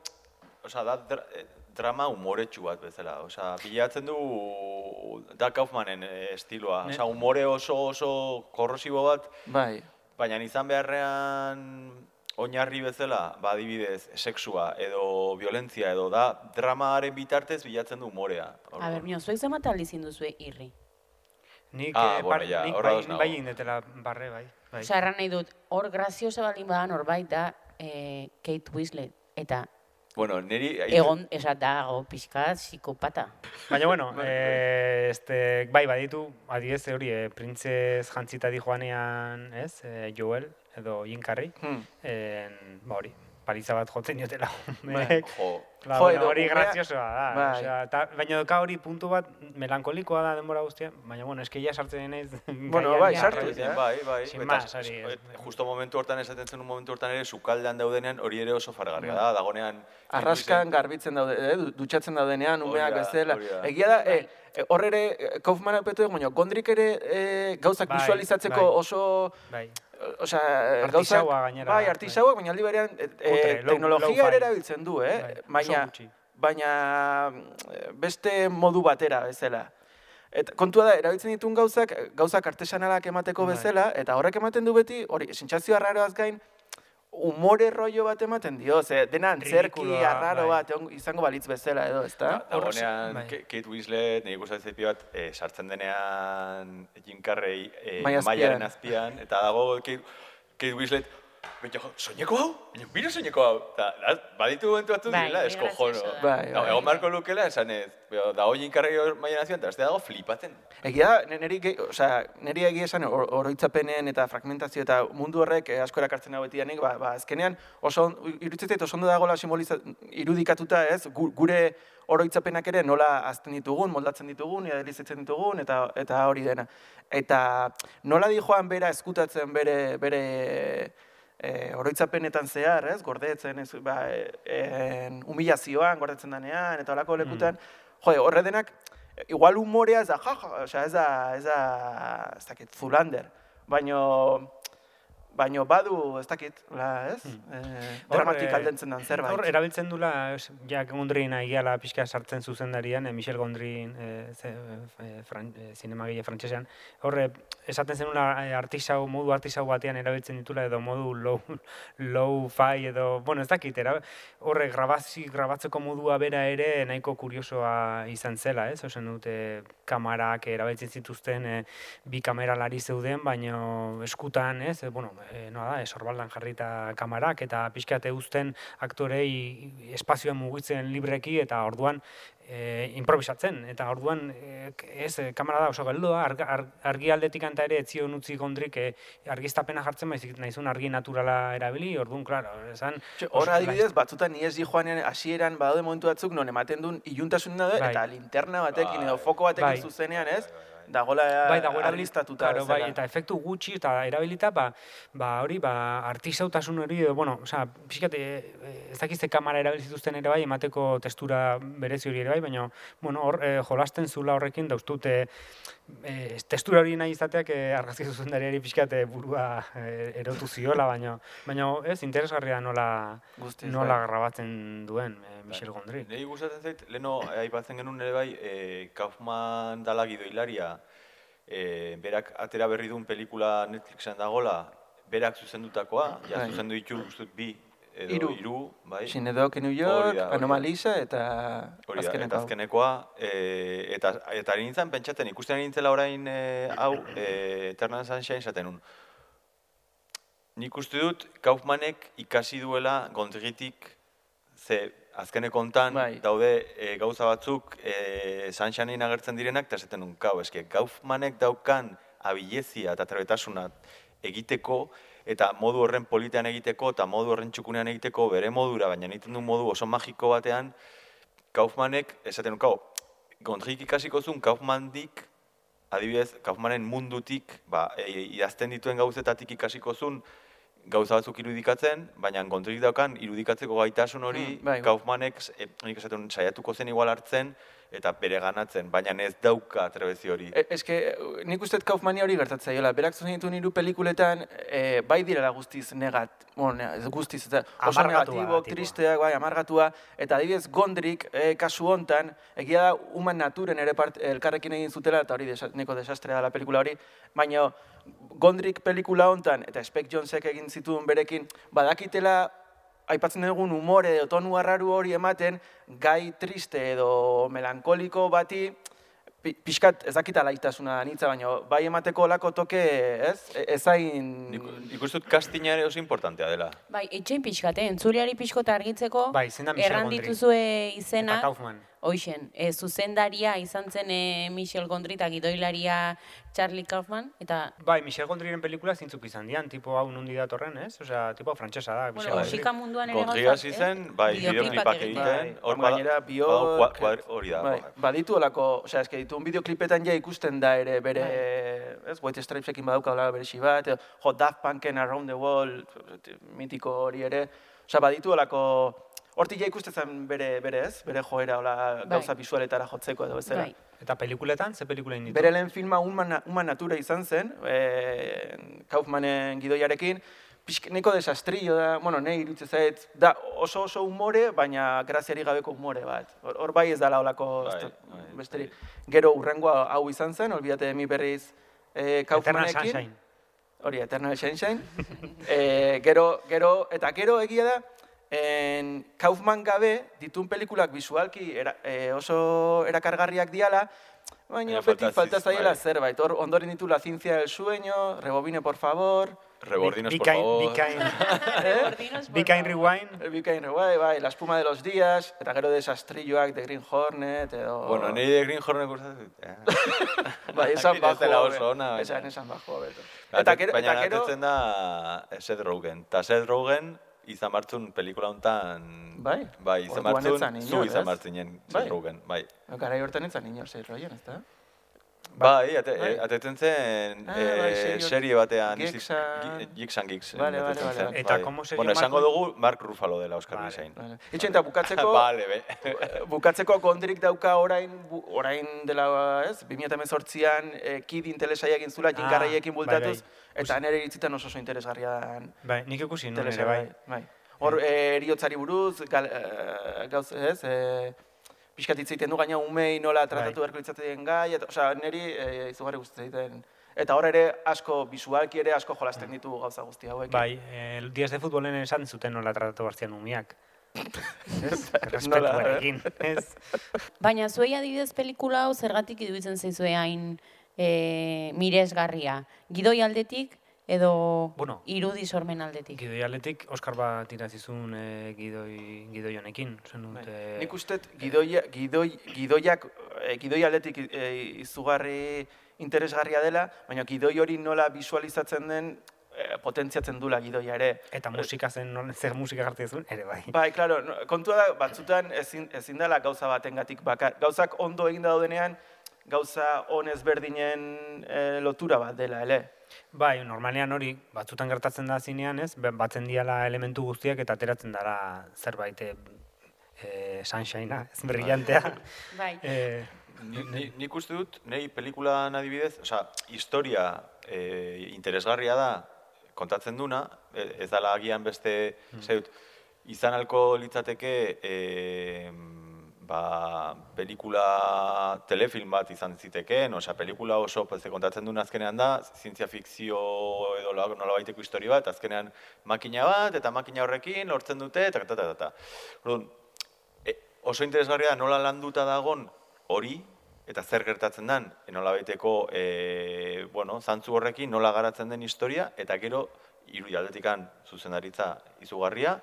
Speaker 3: osea, da dra, eh, drama umoretsu bat bezala. Osea, bilatzen du da Kaufmanen eh, estiloa.
Speaker 4: Ne-
Speaker 3: Osea, umore oso oso korrosibo bat,
Speaker 2: Bai,
Speaker 3: baina izan beharrean oinarri bezala, ba, adibidez, sexua edo violentzia edo da dramaren bitartez bilatzen du umorea.
Speaker 1: A ber, mio, zuek zemat aldiz induzue irri.
Speaker 4: Nik,
Speaker 3: Ah,
Speaker 4: eh,
Speaker 3: bueno, ja,
Speaker 4: nik
Speaker 3: hor
Speaker 4: bai,
Speaker 3: nago.
Speaker 4: bai indetela barre, bai. bai.
Speaker 1: Osea, erran nahi dut, hor grazioso baldin bada norbait da eh, Kate Winslet. Eta
Speaker 3: Bueno, niri...
Speaker 1: Egon, esa dago pixka psikopata.
Speaker 4: Baina, bueno, (laughs) eh, este, bai, baditu, adiez hori, eh, printzez jantzita di joanean, ez, eh, Joel, edo Jim Carrey,
Speaker 2: Hmm.
Speaker 4: en, ba hori, paliza bat jotzen diotela.
Speaker 2: Bai.
Speaker 3: Jo,
Speaker 4: Ba,
Speaker 2: Jo,
Speaker 4: bueno,
Speaker 2: edo
Speaker 4: hori graziosoa da.
Speaker 2: Bai.
Speaker 4: Osea, ta, baina doka hori puntu bat melankolikoa da denbora guztia, baina bueno, eske ja sartzen naiz.
Speaker 2: Bueno, bai, sartu
Speaker 4: bai.
Speaker 3: Bai, bai.
Speaker 4: Sin
Speaker 3: eta
Speaker 4: más, hori, ez-
Speaker 3: justo momentu hortan esaten zen un momentu hortan ere sukaldean daudenean hori ere oso fargarria da. Dagonean
Speaker 2: Arraskan garbitzen daude, eh, du- dutxatzen daudenean, umeak bezala.
Speaker 3: hori da.
Speaker 2: Egia da, eh, eh, hor ere, eh, Kaufmanak betu dugu, baina Gondrik ere eh, gauzak
Speaker 4: Bai,
Speaker 2: visualizatzeko
Speaker 4: bai.
Speaker 2: oso,
Speaker 4: Bai.
Speaker 2: Osea, eh, gauzak,
Speaker 4: Artisaua gainera,
Speaker 2: bai,
Speaker 4: bai.
Speaker 2: artisauak, baina aldi berean,
Speaker 4: Kutre, low-
Speaker 2: teknologia ere erabiltzen du, eh?
Speaker 4: Bai,
Speaker 2: baina, baina beste modu batera bezala. Eta kontua da, erabiltzen dituen gauzak, gauzak artesanalak emateko
Speaker 4: Bai.
Speaker 2: bezala, eta horrek ematen du beti, hori, sentsazio arraroaz gain, umore rollo bat ematen dio, ze dena antzerki arraro
Speaker 4: bai.
Speaker 2: bat izango balitz bezala edo, ezta?
Speaker 4: Bai.
Speaker 3: Ka- Kate Winslet, nire ikusten zepi bat, eh, sartzen denean Jim Carrey eh,
Speaker 2: azpian.
Speaker 3: mailaren azpian, eta dago Kate, Kate Winslet, Baina, soineko hau? Baina, mira soineko hau? Ta, da, baditu momentu batzuk
Speaker 1: Bai, hori
Speaker 3: eskojono.
Speaker 2: Bai,
Speaker 3: Gau,
Speaker 2: bai.
Speaker 3: egon marko lukela, esan ez, da hoi inkarri maia nazioan, eta beste dago flipatzen.
Speaker 2: Egia da, neri, ge- osea, neri egia esan or, oroitzapenen eta fragmentazio eta mundu horrek eh, asko erakartzen hau betianik, ba, ba, azkenean oso, zait oso ondo dagoela simboliza, irudikatuta ez, gu- gure oroitzapenak ere nola azten ditugun, moldatzen ditugun, idealizatzen ditugun, eta eta hori dena. Eta nola di joan bera eskutatzen bere, bere e, oroitzapenetan zehar, ez, gordetzen, ez, ba, e, en, humilazioan, gordetzen danean, eta olako lekutan, jo, horre denak, igual humorea ez da, ja, ja, osea, ez da, ez da, ez dakit, zulander, baino, baino badu, ez dakit, la, ez, eh,
Speaker 4: Hor,
Speaker 2: dramatik
Speaker 4: eh,
Speaker 2: aldentzen dan zerbait.
Speaker 4: Hor, erabiltzen dula, es, ja, Gondrin agiala pixka sartzen zuzendarian, eh, Michel Gondrin, eh, ze, eh, fran, eh, zinemagile frantsesean. Hor, esaten zenula eh, artisau, modu artisau batean erabiltzen ditula, edo modu low, (laughs) low fi, edo, bueno, ez dakit, era, horre, grabazi, grabatzeko modua bera ere nahiko kuriosoa izan zela, ez? Osen dute kamarak erabiltzen zituzten eh, bi kameralari zeuden, baino eskutan, ez? Eh, bueno, eh, noa da, esorbaldan jarrita kamarak eta pixkate uzten aktorei espazioa mugitzen libreki eta orduan e, improvisatzen. Eta orduan, e, ez, e, kamera da oso geldoa, arg, arg, argi aldetik anta ere etzion utzi gondrik e, argiztapena jartzen baizik naizun argi naturala erabili, orduan, klaro, esan...
Speaker 2: Hor adibidez, batzutan ni ez joanean hasieran badaude momentu batzuk non ematen duen iluntasun daude
Speaker 4: Bai.
Speaker 2: eta linterna batekin edo
Speaker 3: Bai.
Speaker 2: foko batekin
Speaker 4: Bai.
Speaker 2: zuzenean, ez? Dagola
Speaker 4: bai, dago erabili-
Speaker 2: argiztatuta
Speaker 4: claro, bai, eta efektu gutxi eta erabilita, ba, ba hori, ba, artisautasun hori, edo, bueno, osea, pixkat, e, e, ez dakizte kamera erabili zituzten ere bai, emateko testura berezi hori ere bai, baina, bueno, hor, e, jolasten zula horrekin, dauztute, e, testura hori nahi izateak e, argazki zuzendariari pixkat e, burua e, erotu ziola, baina, baina ez, interesgarria nola,
Speaker 2: Guztiz,
Speaker 4: nola
Speaker 2: bai.
Speaker 4: grabatzen duen e, Michel Gondry.
Speaker 3: Nei gustatzen zait, leno aipatzen genuen ere bai, e, Kaufman dala gidoilaria, e, berak atera berri duen pelikula Netflixen dagola, berak zuzendutakoa, ja
Speaker 2: Bai.
Speaker 3: zuzendu ditu guztut bi, edo
Speaker 2: Hiru.
Speaker 3: hiru, bai.
Speaker 2: Sinedok New York,
Speaker 3: da, hori da.
Speaker 2: Anomalisa eta
Speaker 3: Hori da,
Speaker 2: azkeneko
Speaker 3: eta azkenekoa, e, eta, eta ari nintzen pentsatzen, ikusten ari nintzela orain e, hau, e, Eternal Sunshine zaten nun. Nik uste dut, Kaufmanek ikasi duela Gondritik, ze azkeneko hontan
Speaker 2: Bai.
Speaker 3: daude e, gauza batzuk e, Sunshinein agertzen direnak, eta esaten nun, kau, eske, Kaufmanek daukan abilezia eta trebetasuna egiteko, eta modu horren politean egiteko, eta modu horren txukunean egiteko, bere modura, baina egiten du modu oso magiko batean, Kaufmanek, esaten du, kau, Gondrik ikasiko zuen Kaufmandik, adibidez, Kaufmanen mundutik, ba, e, idazten dituen gauzetatik ikasiko zuen, gauza batzuk irudikatzen, baina Gondrik daukan irudikatzeko gaitasun hori,
Speaker 2: Mm, bai.
Speaker 3: Kaufmanek, e, nik esaten saiatuko zen igual hartzen, eta bere ganatzen, baina ez dauka trebezi hori.
Speaker 2: E, eske, nik uste Kaufmania hori gertatzen zaiola. Berak zuzen ditu hiru pelikuletan, e, bai direla guztiz negat, ez guztiz, eta oso
Speaker 4: Amargatua,
Speaker 2: negatibok, tristeak, bai, amargatua, eta adibidez Gondrik, e, kasu hontan, egia da human naturen ere part, elkarrekin egin zutela, eta hori desa, neko desastrea da la pelikula hori, baina Gondrik pelikula hontan, eta Spek Jonzek egin zituen berekin, badakitela aipatzen dugun umore edo tonu arraru hori ematen, gai triste edo melankoliko bati pi- pixkat ez dakit alaitasuna nitza, baina bai emateko olako toke, ez? E- Ezain...
Speaker 3: Dut castinga ere oso importantea dela.
Speaker 1: Bai, etxein pixkate, entzuleari pixkota argitzeko,
Speaker 4: Bai, zein da Michel
Speaker 1: erran
Speaker 4: Gondry.
Speaker 1: dituzue
Speaker 4: Eta
Speaker 1: izena,
Speaker 4: Kaufman.
Speaker 1: Hoixen, e, zuzendaria izan zen e, Michel Gondry eta gidoilaria Charlie Kaufman, eta
Speaker 4: Bai, Michel Gondryren pelikula zintzuk izan dian, tipo hau nundi datorren, ez? Osea, tipo frantsesa da, Michel
Speaker 1: bueno.
Speaker 4: Gondry.
Speaker 1: musika munduan ere
Speaker 3: Gondry hasi zen, bai,
Speaker 1: Bideoklipak egiten.
Speaker 2: Bai,
Speaker 3: hor
Speaker 2: gainera bio-
Speaker 3: hori da.
Speaker 2: Bai, baditu olako, osea, eske ditu un bideoklipetan ja ikusten da ere bere,
Speaker 1: Bai.
Speaker 2: ez, White Stripesekin badauka hola beresi bat, jo, Daft Punken Around the Wall, mitiko hori ere, osea, baditu olako, hortik ja ikusten zen bere, bere ez, bere joera, hola,
Speaker 1: Bai.
Speaker 2: gauza bisualetara jotzeko edo bezala.
Speaker 1: Bai.
Speaker 4: Eta pelikuletan, ze pelikula egin ditu?
Speaker 2: Bere lehen filma Human, Human Natura izan zen, e, Kaufmanen gidoiarekin, neko desastrillo da, bueno, nahi irutze zait, da oso oso umore, baina graziari gabeko umore bat. Hor, hor bai ez dala olako
Speaker 3: Bai,
Speaker 2: dut-
Speaker 3: bai,
Speaker 2: besterik. Gero urrengoa hau izan zen, olbidate mi berriz e,
Speaker 4: Eternal
Speaker 2: Kaufmanekin.
Speaker 4: Sunshine.
Speaker 2: Hori, Eternal Sunshine. (laughs) e, gero, gero, eta gero egia da, en, Kaufman gabe ditun pelikulak visualki era, e, oso erakargarriak diala, baina beti
Speaker 3: falta
Speaker 2: zaiela
Speaker 3: bai.
Speaker 2: zerbait. Hor, ondoren ditu La ciencia del sueño, Rebobine por favor,
Speaker 3: Rebordinos, por favor.
Speaker 4: Be kind, (laughs)
Speaker 2: eh?
Speaker 1: Favor.
Speaker 4: rewind.
Speaker 2: El Bikain bai, bai, La espuma de los días, eta gero desastrilloak de Green Hornet, edo...
Speaker 3: Bueno, niri de Green Hornet gustatzen. Eh. (laughs)
Speaker 2: bai, esan
Speaker 3: Ez
Speaker 2: bajo,
Speaker 3: dela
Speaker 2: hobe.
Speaker 3: oso ona, baina-
Speaker 2: Esan, esan bajo, hobeto.
Speaker 3: Eta
Speaker 2: Eta gero,
Speaker 3: baina
Speaker 2: eta gero,
Speaker 3: atetzen da eh, Seth Rogen. Ta Seth Rogen izan martzun pelikula hontan...
Speaker 2: Bai?
Speaker 3: Bai, izan martzun, zu izan martzinen
Speaker 2: Bai.
Speaker 3: Bai.
Speaker 2: Garai hortan entzan inor zei roien, ez da?
Speaker 3: Bai, ate,
Speaker 2: Bai.
Speaker 3: eh, atetzen zen
Speaker 2: Ah,
Speaker 3: eh,
Speaker 2: bai,
Speaker 3: serie batean,
Speaker 2: Geeks
Speaker 3: izi-
Speaker 2: and-
Speaker 3: gi- Geeks and Geeks.
Speaker 2: Vale, vale, vale, vale.
Speaker 4: Eta
Speaker 3: bai.
Speaker 4: komo serio
Speaker 3: Bueno, esango dugu Mark Ruffalo dela Oscar
Speaker 4: Vale.
Speaker 3: Bisain.
Speaker 2: Vale. Itxen, eta bukatzeko, (laughs)
Speaker 3: Vale, be. (laughs)
Speaker 2: bukatzeko gondrik dauka orain, orain dela, ez, 2018an eh, Kid Intelesai egin zula, Jim
Speaker 4: Ah,
Speaker 2: Carreyekin
Speaker 4: bai,
Speaker 2: bultatuz,
Speaker 4: bai.
Speaker 2: eta nire iritzitan oso oso interesgarria dan
Speaker 4: Bai, nik ikusi nuen ere, bai.
Speaker 2: bai. bai. Hor, eh, eriotzari buruz, gal, eh, gauz, ez, eh, pixkat hitz egiten du gaina umei nola tratatu
Speaker 4: Bai.
Speaker 2: beharko litzatzen gai, eta, osea, niri eh, izugarri gustatzen egiten. Eta hor ere asko, visualki ere asko jolasten ditu gauza guzti hauek.
Speaker 4: Bai, eh, Dias de Futbolen esan zuten nola tratatu barzian umiak. (laughs) Ez? (laughs)
Speaker 2: Nola,
Speaker 4: Respetuarekin, ez? (laughs)
Speaker 1: Baina zuei adibidez pelikula hau zergatik iruditzen zaizue hain e, miresgarria. Gidoi aldetik edo
Speaker 4: Bueno.
Speaker 1: irudi sormen aldetik.
Speaker 4: Gidoi aletik Oskar bat irazizun eh, gidoi, gidoi honekin. Zen dut, eh,
Speaker 2: Nik uste gidoia, gidoi, gidoiak, eh, gidoi aldetik eh, izugarri interesgarria dela, baina gidoi hori nola visualizatzen den eh, potentziatzen dula gidoia ere.
Speaker 4: Eta musika zen, non, zer musika jartzen zuen, ere bai.
Speaker 2: Bai, claro, no, kontua da, batzutan ezin, ezin dela gauza batengatik bakar. Gauzak ondo egin daudenean, gauza on ezberdinen eh, lotura bat dela, ele.
Speaker 4: Bai, normalean hori, batzutan gertatzen da zinean, ez? Ba- Batzen diala elementu guztiak eta ateratzen dara zerbait eh, eh, sunshine ez brillantea. (laughs)
Speaker 1: Bai.
Speaker 4: eh,
Speaker 3: Ni, ni, nik uste dut, nahi pelikulan adibidez, osea, historia eh, interesgarria da, kontatzen duna, e- ez dala agian beste, mm. dut, izan alko litzateke, eh, ba, pelikula, telefilm bat izan zitekeen, osea, pelikula oso, pues, kontatzen duna azkenean da, zientzia fikzio edo nola baiteko historia bat, azkenean makina bat, eta makina horrekin lortzen dute, eta eta eta eta. E, oso interesgarria nola landuta dagon hori, eta zer gertatzen den, nola baiteko, e, bueno, zantzu horrekin nola garatzen den historia, eta gero, hiru aldetikan zuzendaritza izugarria,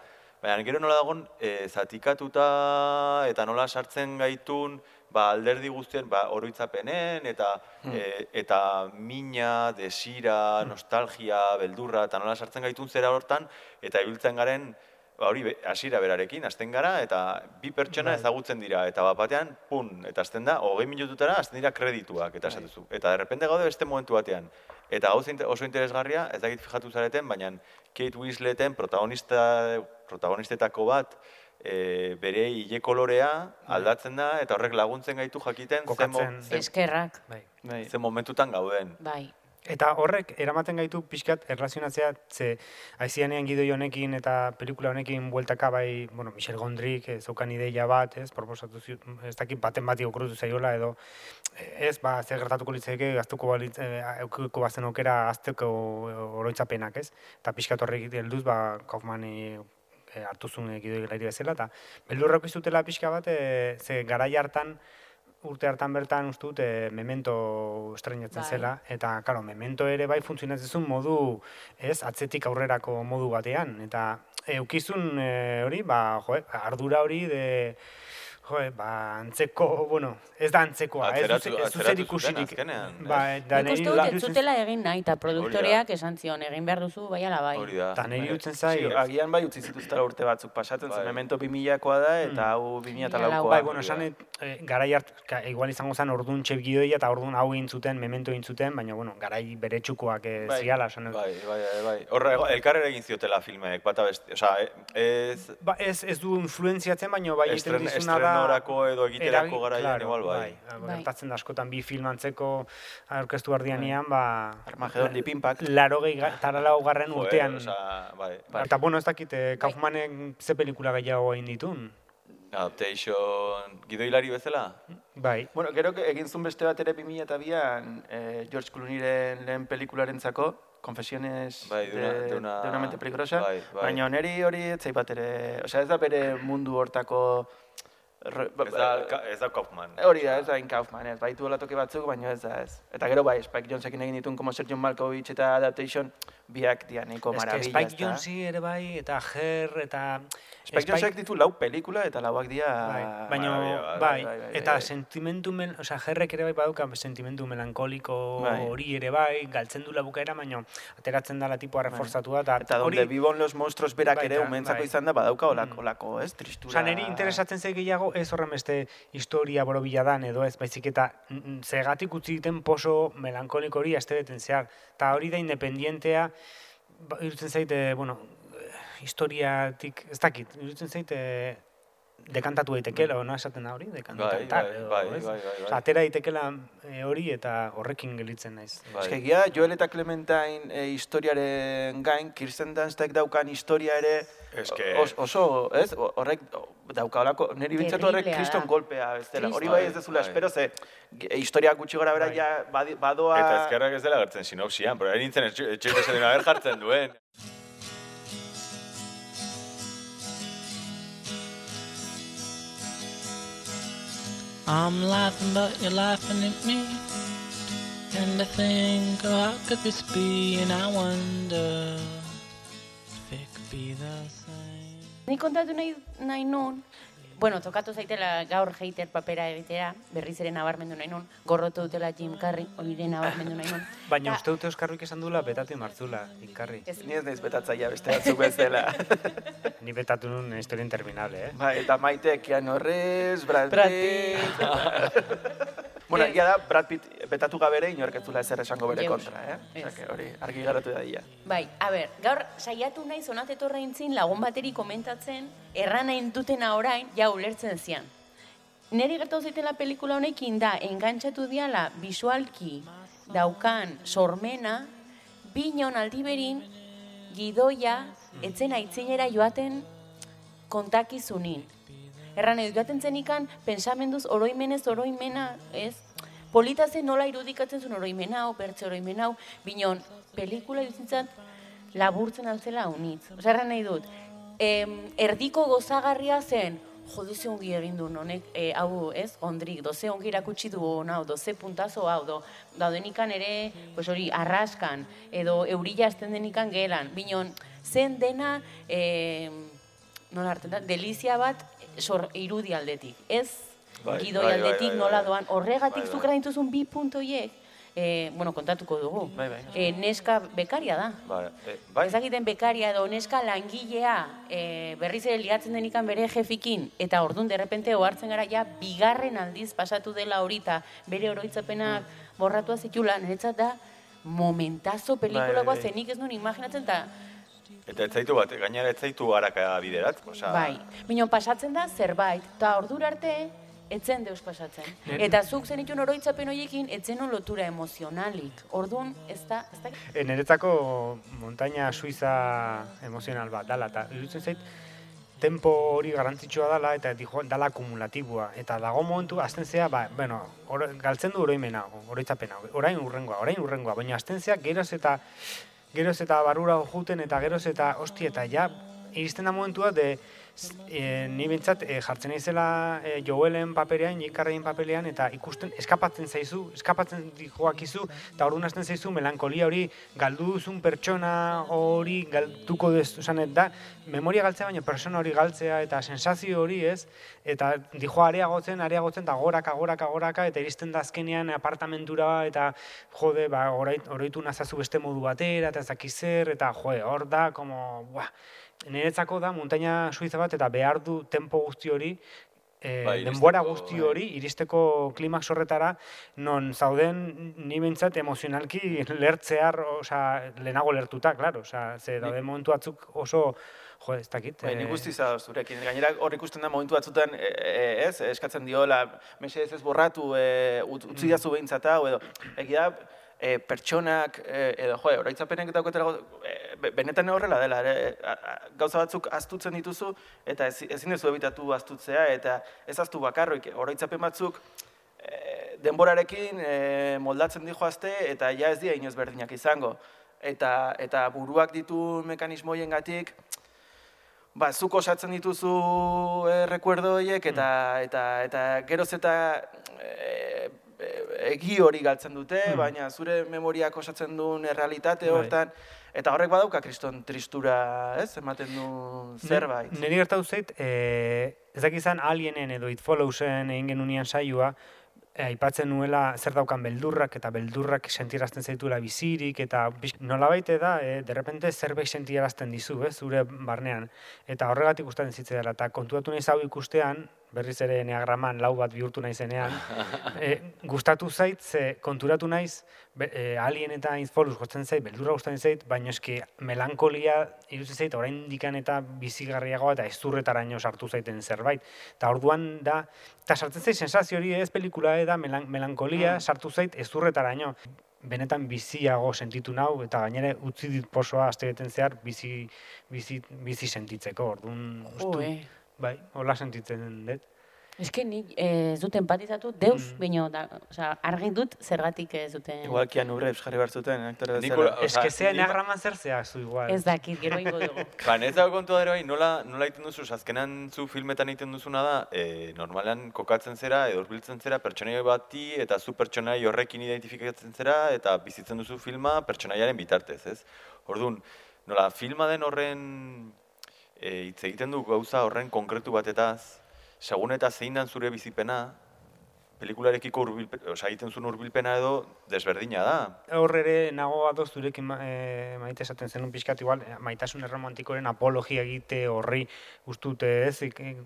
Speaker 3: baina gero nola dagon e, zatikatuta eta nola sartzen gaitun ba, alderdi guztien ba, oroitzapenen eta e, eta mina, desira, nostalgia, beldurra eta nola sartzen gaitun zera hortan eta ibiltzen garen ba, hori hasiera berarekin hasten gara eta bi pertsona
Speaker 4: Bai.
Speaker 3: ezagutzen dira eta bat batean pun eta hasten da hogei minututara hasten dira kredituak eta esaten zu. Eta de repente gaude beste momentu batean. Eta oso interesgarria, ez dakit fijatu zareten, baina Kate Winsleten protagonista, protagonistetako bat e, bere hile kolorea aldatzen da eta horrek laguntzen gaitu jakiten
Speaker 4: Kokatzen.
Speaker 3: ze,
Speaker 1: Eskerrak.
Speaker 4: bai.
Speaker 2: Bai.
Speaker 3: ze momentutan gauden.
Speaker 1: Bai.
Speaker 4: Eta horrek eramaten gaitu pixkat erlazionatzea, ze aizianean gidoi honekin eta pelikula honekin bueltaka bai, bueno, Michel Gondrik ez zeukan ideia bat, ez, proposatu ez dakit baten bati okrutu zaiola edo, ez, ba, zer gertatuko litzeke, gaztuko balitz, eh, eukiko bazen aukera azteko oroitzapenak, ez? Eta pixkat horrek helduz, ba, Kaufmani e, hartu zuen gidoi gelairi bezala, eta beldurreko izutela pixka bat, e, ze garai hartan, urte hartan bertan uste dut e, memento estrenatzen
Speaker 1: Bai.
Speaker 4: zela, eta, karo, memento ere bai funtzionatzen zuen modu, ez, atzetik aurrerako modu batean, eta eukizun e, hori, ba, jo, ardura hori de, jo, ba, antzeko, bueno, ez da antzekoa,
Speaker 3: Atzeratu-
Speaker 4: ez du zer
Speaker 3: atzeratu zuten
Speaker 4: ikusirik.
Speaker 3: azkenean, ez?
Speaker 4: Ba, da
Speaker 1: Nik uste
Speaker 4: niri
Speaker 1: dut zutela egin nahi, eta produktoreak esan zion, egin behar duzu, bai ala bai.
Speaker 3: Hori da.
Speaker 4: Eta niri
Speaker 2: Bai,
Speaker 4: iruditzen zai,
Speaker 2: sí, agian bai utzi zituztela urte batzuk pasatzen,
Speaker 3: Bai.
Speaker 2: zen memento 2000koa da eta hau 2004koa.
Speaker 4: Bai, bueno, esan,
Speaker 3: da.
Speaker 4: et, e, garai hart, ka, igual izango zen ordun txep gidoia eta ordun hau egin zuten, memento egin zuten, baina, bueno, garai bere txukoak e,
Speaker 2: Bai.
Speaker 4: ziala, esan.
Speaker 3: Bai, bai, bai, bai. Horre, elkarrera egin ziotela filmek, bata beste, osea, e- ez
Speaker 4: Ba, ez, ez du influenziatzen, baina bai egiten
Speaker 3: estren,
Speaker 4: dizuna da...
Speaker 3: estrenorako edo egiterako garaian
Speaker 4: claro,
Speaker 3: igual, bai.
Speaker 1: Bai.
Speaker 4: Gertatzen da askotan bi film antzeko aurkeztu ardianian, ba...
Speaker 2: Armagedon Deep Impact.
Speaker 4: Laro gehi, taralau garren urtean.
Speaker 3: osea, bai.
Speaker 4: Eta, bueno, ez dakit, eh, Kaufmanek ze pelikula gehiago egin ditun.
Speaker 3: Adaptation gidoilari bezala?
Speaker 4: Bai.
Speaker 2: Bueno, gero que egin zuen beste bat ere 2002an eh, George Clooneyren lehen pelikularentzako, Confesiones
Speaker 3: Bai, de una-
Speaker 2: de,
Speaker 3: una-
Speaker 2: de una mente peligrosa,
Speaker 3: bai, bai.
Speaker 2: baina neri hori ez zait bat ere, osea ez da bere mundu hortako... ba-
Speaker 3: Ez da, Ka- ez da Kaufman.
Speaker 2: Hori da, ez da in Kaufman, ez, baitu toki batzuk, baina ez da ez. Eta gero bai, Spike Jonzekin egin ditun, como Sergio Malkovich eta Adaptation, biak dianeko
Speaker 4: Ez que
Speaker 2: marabila,
Speaker 4: Spike? Jonesi ere bai, eta Her, eta...
Speaker 2: Spike Jonzek ditu lau pelikula eta lauak dia...
Speaker 4: Bai, baina,
Speaker 3: bai,
Speaker 4: bai,
Speaker 2: bai, bai,
Speaker 4: eta
Speaker 2: bai.
Speaker 4: sentimentu, mel, osea, jerrek ere bai badauka sentimentu melankoliko
Speaker 2: Bai.
Speaker 4: hori ere bai, galtzen du bukaera, baina ateratzen dala tipoa reforzatua, eta,
Speaker 2: Eta donde
Speaker 4: hori,
Speaker 2: vivon los monstruos berak ere umentzako
Speaker 4: bai.
Speaker 2: izan da, badauka olako,
Speaker 4: Mm.
Speaker 2: olako, ez, tristura...
Speaker 4: Osa, niri interesatzen zei gehiago ez horren beste historia borobila dan edo ez, baizik eta mm, mm, zegatik utzi egiten poso melankoliko hori aste beten zehar. Eta hori da independientea, ba, irutzen zaite, bueno, historiatik, ez dakit, irutzen zaite dekantatu daitekela, no esaten da hori, dekantar,
Speaker 3: Bai, bai, bai, bai, bai, bai.
Speaker 4: Osea, atera daitekela eh, hori eta horrekin gelitzen naiz.
Speaker 3: Bai.
Speaker 2: Ez que egia, Joel eta Clementine e, historiaren gain, Kirsten Dunstek daukan historia ere os- oso, ez, o- horrek dauka olako, niri bintzatu horrek kriston golpea, ez dela, hori bai ez dezula,
Speaker 3: Bai.
Speaker 2: espero ze, historia gutxi gora bera
Speaker 4: Bai.
Speaker 2: ja badoa...
Speaker 3: Eta ezkerrak ez dela gertzen sinopsian, pero nintzen etxeite ber jartzen duen.
Speaker 5: I'm laughing, but you're laughing at me. And I think, oh, how could this be? And I wonder if it could be the same.
Speaker 1: Nik kontatu nahi, nahi nun, bueno, tokatu zaitela gaur hater papera egitea, berriz ere nabarmendu nahi nun, gorrotu dutela Jim Carrey, hori ere nabarmendu nahi nun. (laughs)
Speaker 4: Baina
Speaker 1: Ta-
Speaker 4: uste dute Euskarruik esan duela betatu martzula, inkarri.
Speaker 1: Ez,
Speaker 2: Ni ez naiz betatzaia beste batzuk bezala. (laughs)
Speaker 4: Ni betatu nun historia interminable, eh?
Speaker 2: Bai, eta maite, Keanu Reeves, Brad
Speaker 1: Brad
Speaker 2: Pitt... (laughs) bueno, egia da, Brad Pitt betatu gabe ere inork ez duela ezer esango bere
Speaker 1: Jeus.
Speaker 2: kontra, eh? Osea, hori, argi garatu da dia.
Speaker 1: Bai, a ber, gaur saiatu nahi zonat etorra intzin lagun bateri komentatzen, erran nahi dutena orain, ja ulertzen zian. Neri gertatu zaitela pelikula honekin da, engantxatu diala visualki daukan sormena, binon aldiberin gidoia etzen aitzinera joaten kontakizunin. Erran edo joaten zenikan pensamenduz oroimenez oroimena, ez? Polita zen nola irudikatzen zuen oroimen hau, bertze oroimen hau, binon, pelikula juzintzat laburtzen altzela unitz. Osa, erran nahi dut, em, erdiko gozagarria zen, jode ze ongi egin du honek, e, hau, ez, ondrik, doze ongi irakutsi du hau, doze puntazo hau, do, daudenikan ere, pues hori, arraskan, edo eurila azten denikan gelan, binon, zen dena, em, nola hartzen da, delizia bat sor, irudi aldetik. Ez
Speaker 3: Bai,
Speaker 1: gidoi
Speaker 3: bai, bai,
Speaker 1: aldetik
Speaker 3: bai,
Speaker 1: nola
Speaker 3: bai.
Speaker 1: doan. Horregatik
Speaker 3: Bai,
Speaker 1: zuk
Speaker 3: bai.
Speaker 1: dituzun bi puntoiek, e, bueno, kontatuko dugu.
Speaker 2: Bai, bai.
Speaker 1: E, neska bekaria da.
Speaker 3: Bai, eh, bai,
Speaker 1: Ezakiten bekaria edo neska langilea e, berriz ere liatzen denikan bere jefikin eta ordun derrepente ohartzen gara ja bigarren aldiz pasatu dela horita bere oroitzapenak borratua zitula niretzat da momentazo pelikulakoa
Speaker 2: Bai, bai.
Speaker 1: zenik ez nuen imaginatzen eta
Speaker 3: eta ez zaitu bat, gainera ez zaitu haraka biderat, osea...
Speaker 1: bai, minon pasatzen da zerbait eta ordura arte etzen deus pasatzen. Eta zuk zenitun oroitzapen horiekin etzen lotura emozionalik. Ordun ez da, ez da,
Speaker 4: E, niretzako montaña suiza emozional bat dala, eta iruditzen zait, tempo hori garrantzitsua dala, eta dijo, dala akumulatiboa. Eta dago momentu, azten zea, ba, bueno, oro, galtzen du oroimena, oroitzapena, orain urrengoa, orain urrengoa, baina azten zea, geroz eta, geroz eta barura juten, eta geroz eta, hosti, eta ja, iristen da momentua, de, e, ni bintzat e, jartzen naizela e, Joelen paperean, Jikarrein paperean, eta ikusten eskapatzen zaizu, eskapatzen joakizu, eta orduan hasten zaizu melankolia hori galdu duzun pertsona hori galduko dezu, esan da, memoria galtzea baina persona hori galtzea eta sensazio hori ez, eta dijo areagotzen, areagotzen, eta goraka, goraka, goraka, eta iristen da azkenean apartamentura, eta jode, ba, oroitu nazazu beste modu batera, eta ez dakiz zer, eta jode, hor da, como, buah, niretzako da montaña suiza bat, eta behar du tempo guzti hori, e,
Speaker 3: iristeko,
Speaker 4: denbora guzti
Speaker 3: bai.
Speaker 4: hori, iristeko klimax horretara, non zauden ni behintzat emozionalki (laughs) lertzear, osea, lehenago lertuta, claro, osea, ze daude momentu batzuk oso, jo, ez dakit.
Speaker 2: Bai,
Speaker 4: eh,
Speaker 2: nik guztiz ados zurekin. Gainera hor ikusten da momentu batzutan, e, e, ez, eskatzen diola, mesedez ez borratu, e, ut- utzi dazu behintzat hau, edo, egia da, e, pertsonak, e, edo, jo, oraitzapenek dauketela, e, be- benetan horrela dela, a- a- gauza batzuk aztutzen dituzu, eta ez, ezin duzu ebitatu aztutzea, eta ez aztu bakarroik, oroitzapen batzuk, e, denborarekin e, moldatzen dijoazte, eta ja ez dira inoz berdinak izango. Eta, eta buruak ditu mekanismo horiengatik, ba, zuk osatzen dituzu e, rekuerdo horiek eta, eta, eta geroz eta e, e, egi hori galtzen dute,
Speaker 4: Hmm.
Speaker 2: baina zure memoriak osatzen duen errealitate
Speaker 4: Bai.
Speaker 2: hortan, eta horrek badauka kriston tristura, ez, ematen du zerbait.
Speaker 4: Niri gertatu zait, e, ez dakizan alienen edo it followsen egin genunian saioa, e, aipatzen nuela zer daukan beldurrak eta beldurrak sentirazten zaituela bizirik eta nolabait da, e, derrepente zerbait sentiarazten dizu, ez, zure barnean. Eta horregatik gustatzen zitzaiela eta kontuatu naiz hau ikustean, berriz ere neagraman lau bat bihurtu naizenean, (laughs) e, gustatu zait, ze konturatu naiz, be, e, alien eta izfoluz gustatzen zait, beldurra gustatzen zait, baina eski melankolia iruditzen zait orain dikan eta bizigarriagoa eta ezurretaraino sartu zaiten zerbait. Eta orduan da, eta sartzen zait sensazio hori ez pelikula da melan, melankolia sartu zait ezurretaraino. Benetan biziago sentitu nau eta gainera utzi dit posoa astebeten zehar bizi, bizi, bizi sentitzeko.
Speaker 1: Eh.
Speaker 4: Bai, hola sentitzen dut.
Speaker 1: Eske nik eh, ez dut empatizatu, deus,
Speaker 4: Mm.
Speaker 1: baino, da, osea, argi dut zergatik ez duten...
Speaker 2: Igual Keanu Reeves jarri behar zuten, aktore bezala.
Speaker 4: Que zea
Speaker 3: ni-
Speaker 4: neagraman zer zea zu igual.
Speaker 1: Ez dakit, gero ingo dugu. (laughs)
Speaker 3: Ba, ez dago kontua ere bai, nola, nola egiten duzu, azkenan zu filmetan egiten duzuna da, e, normalan kokatzen zera, edo hurbiltzen zera pertsonaia bati, eta zu pertsonai horrekin identifikatzen zera, eta bizitzen duzu filma pertsonaiaren bitartez, ez? Orduan, nola, filma den horren, e, hitz egiten du gauza horren konkretu batetaz, segun eta zein dan zure bizipena, pelikularekiko urbilpe, osea, egiten zuen hurbilpena edo desberdina da.
Speaker 4: Hor ere nago adoz zurekin ma- eh, maite esaten zenun pixkat igual, eh, maitasun erromantikoren apologia egite horri ustute ez, ik, ik,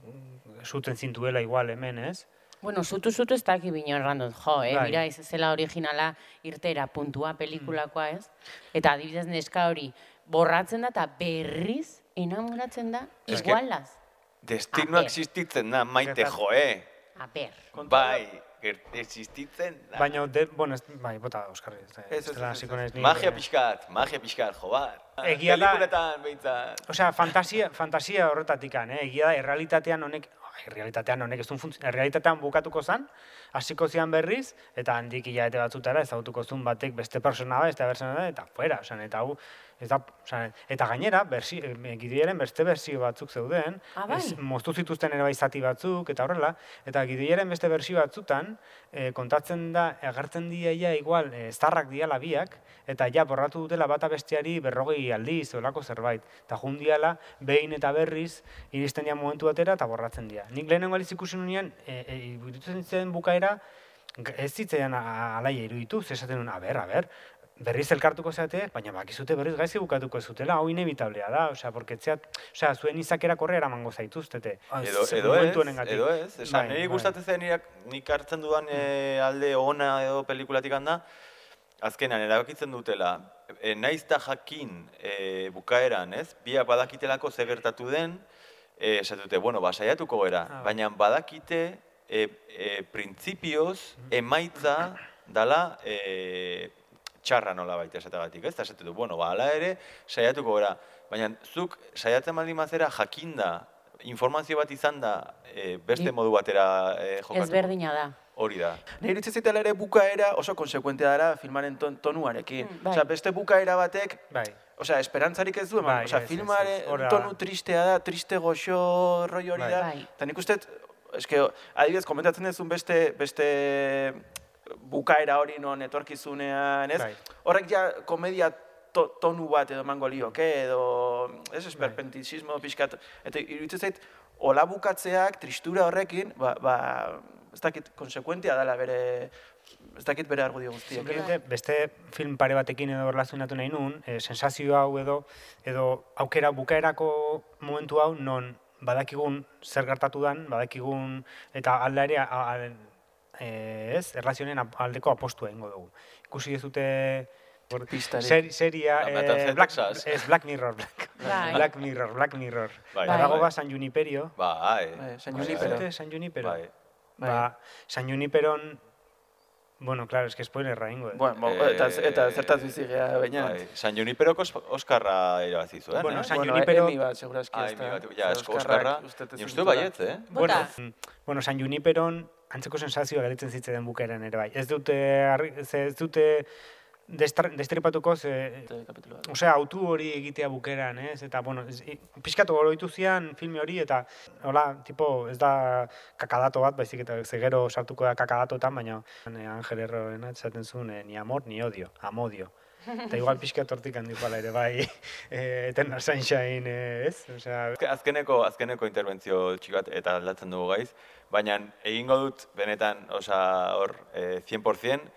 Speaker 4: zuten zintuela igual hemen ez.
Speaker 1: Bueno, zutu zutu ez daki bino errandut, jo, eh?
Speaker 4: Bai.
Speaker 1: Mira, ez zela originala irtera puntua pelikulakoa, ez? Eta adibidez neska hori borratzen da eta berriz enamoratzen da
Speaker 3: Es que-
Speaker 1: igualaz.
Speaker 3: Destinoak
Speaker 1: A ber.
Speaker 3: existitzen da, maite
Speaker 4: Gertatu.
Speaker 3: jo, eh?
Speaker 1: A ber.
Speaker 3: Bai, ger- existitzen da.
Speaker 4: Baina, de, bueno, ez, bai, bota Oskarri, ez,
Speaker 2: Ez, ez,
Speaker 4: ez,
Speaker 2: ez,
Speaker 3: Magia pixkat, magia pixkat, jo bat.
Speaker 4: Egia da-
Speaker 3: Pelikuletan, behintzat.
Speaker 4: Osea, fantasia, fantasia horretatikan, eh? egia da, errealitatean honek, ai, errealitatean honek ez du funtzio, errealitatean bukatuko zan, hasiko zian berriz, eta handik hilabete batzutara ezagutuko zuen batek beste persona bat, beste persona bat, eta fuera, osea, eta hau, ez da, osea, eta gainera, bersi, eh, gidoiaren beste bersio batzuk zeuden,
Speaker 1: Ah, bai?
Speaker 4: ez, moztu zituzten ere bai zati batzuk, eta horrela, eta gidoiaren beste bersio batzutan, eh, kontatzen da, agertzen dira ja igual, eh, zarrak diala biak, eta ja borratu dutela bata besteari berrogei aldiz, olako zerbait. Eta jundiala, behin eta berriz, iristen dira momentu batera eta borratzen dira. Nik lehenengo aliz ikusi nunean, e, e, bukaera, ez zitzaidan alaia iruditu, esaten nuen, a ber, a ber, berriz elkartuko zeate, baina bakizute berriz gaizki bukatuko zutela, hau inevitablea da, osea, porque etzeat, osea, zuen izakera korre eramango zaituztete.
Speaker 3: Edo,
Speaker 4: Ze-
Speaker 3: edo ez, edo ez. Esan,
Speaker 4: Bai,
Speaker 3: niri
Speaker 4: bai.
Speaker 3: gustatzen zen nik hartzen dudan eh, alde ona edo pelikulatik handa, azkenan erabakitzen dutela, e, naiz eta jakin e, bukaeran, ez? Biak badakitelako ze gertatu den, e, esatute, bueno, ba, saiatuko gera,
Speaker 4: Ah, bai.
Speaker 3: baina badakite e, e, printzipioz emaitza dala e, txarra nola baita esatagatik, ez? Eta esatutu, bueno, ba, ala ere, saiatuko gara. Baina zuk saiatzen baldin bazera jakinda, informazio bat izan da, e, beste
Speaker 1: Bi-
Speaker 3: modu batera e, jokatu.
Speaker 1: Ezberdina da.
Speaker 3: Hori da.
Speaker 2: Nire iritzi zitela ere bukaera oso konsekuentea dara filmaren ton, tonuarekin.
Speaker 1: Mm, bai.
Speaker 2: Osea, beste bukaera batek
Speaker 4: Bai.
Speaker 2: osea, esperantzarik ez du,
Speaker 4: Bai,
Speaker 2: osea,
Speaker 4: ez, ez,
Speaker 2: filmare
Speaker 4: ez, hora-
Speaker 2: tonu tristea da, triste goxo roi hori
Speaker 4: Bai.
Speaker 2: da,
Speaker 1: Bai.
Speaker 2: eta nik uste, eske, adibidez, komentatzen duzun beste, beste bukaera hori non etorkizunean, ez?
Speaker 4: Bai.
Speaker 2: Horrek ja komedia to, tonu bat edo emango lioke, edo, ez,
Speaker 4: Bai.
Speaker 2: esperpentisismo pixkat, eta iruditzen zait, hola bukatzeak, tristura horrekin, ba, ba ez dakit, konsekuentia dela bere, ez dakit bere argudio guztiek.
Speaker 4: Simplemente, beste film pare batekin edo relazionatu nahi nun, e, sensazio hau edo, edo aukera bukaerako momentu hau non badakigun zer gertatu dan, badakigun eta alda ere ez, erlazionen aldeko apostua egingo dugu. Ikusi ez dute ser, seria,
Speaker 3: de
Speaker 4: Black, ez Black Mirror, Black,
Speaker 1: Bai.
Speaker 4: Black Mirror, Black Mirror.
Speaker 3: Bai,
Speaker 1: Bai.
Speaker 4: Badago
Speaker 3: bai.
Speaker 4: ba San Juniperio,
Speaker 3: Bai.
Speaker 2: Bai, San
Speaker 3: Bai,
Speaker 2: Junipero.
Speaker 4: Zute San Junipero.
Speaker 3: Bai.
Speaker 4: Ba, San Juniperon, bueno, claro, es que spoilerra ingo.
Speaker 2: Bueno, mo-
Speaker 3: Eh,
Speaker 2: eta, eta zertaz bizigea baina.
Speaker 3: Bai. San Juniperoko os- Oskarra irabazi zuen,
Speaker 4: Bueno,
Speaker 3: eh?
Speaker 4: San
Speaker 2: bueno,
Speaker 4: Junipero-
Speaker 2: Emi bat, segurazki
Speaker 3: Ah,
Speaker 2: ez
Speaker 3: Emi bat, ja, esko
Speaker 2: dut
Speaker 3: Ni uste baietz, eh?
Speaker 4: Bueno,
Speaker 1: Bota.
Speaker 4: mm, bueno, San Juniperon antzeko sensazioa garitzen zitzaidan bukaeran ere bai. Ez dute, arri- ze- ez dute destripatuko, ze, osea, autu hori egitea bukeran, ez? Eta, bueno, ez, pixkatu goroitu zian filme hori, eta, hola, tipo, ez da kakadato bat, baizik eta ze gero sartuko da kakadatotan, baina eh, Angel Herrorena esaten zuen, eh, ni amor, ni odio, amodio. Eta igual pixka tortik handikoala ere, bai, (laughs) eh, Eternal Sunshine, eh, ez? Osea,
Speaker 3: Azke- Azkeneko, azkeneko interbentzio txiki bat eta aldatzen dugu gaiz, baina egingo dut benetan, osea, hor, eh, 100%,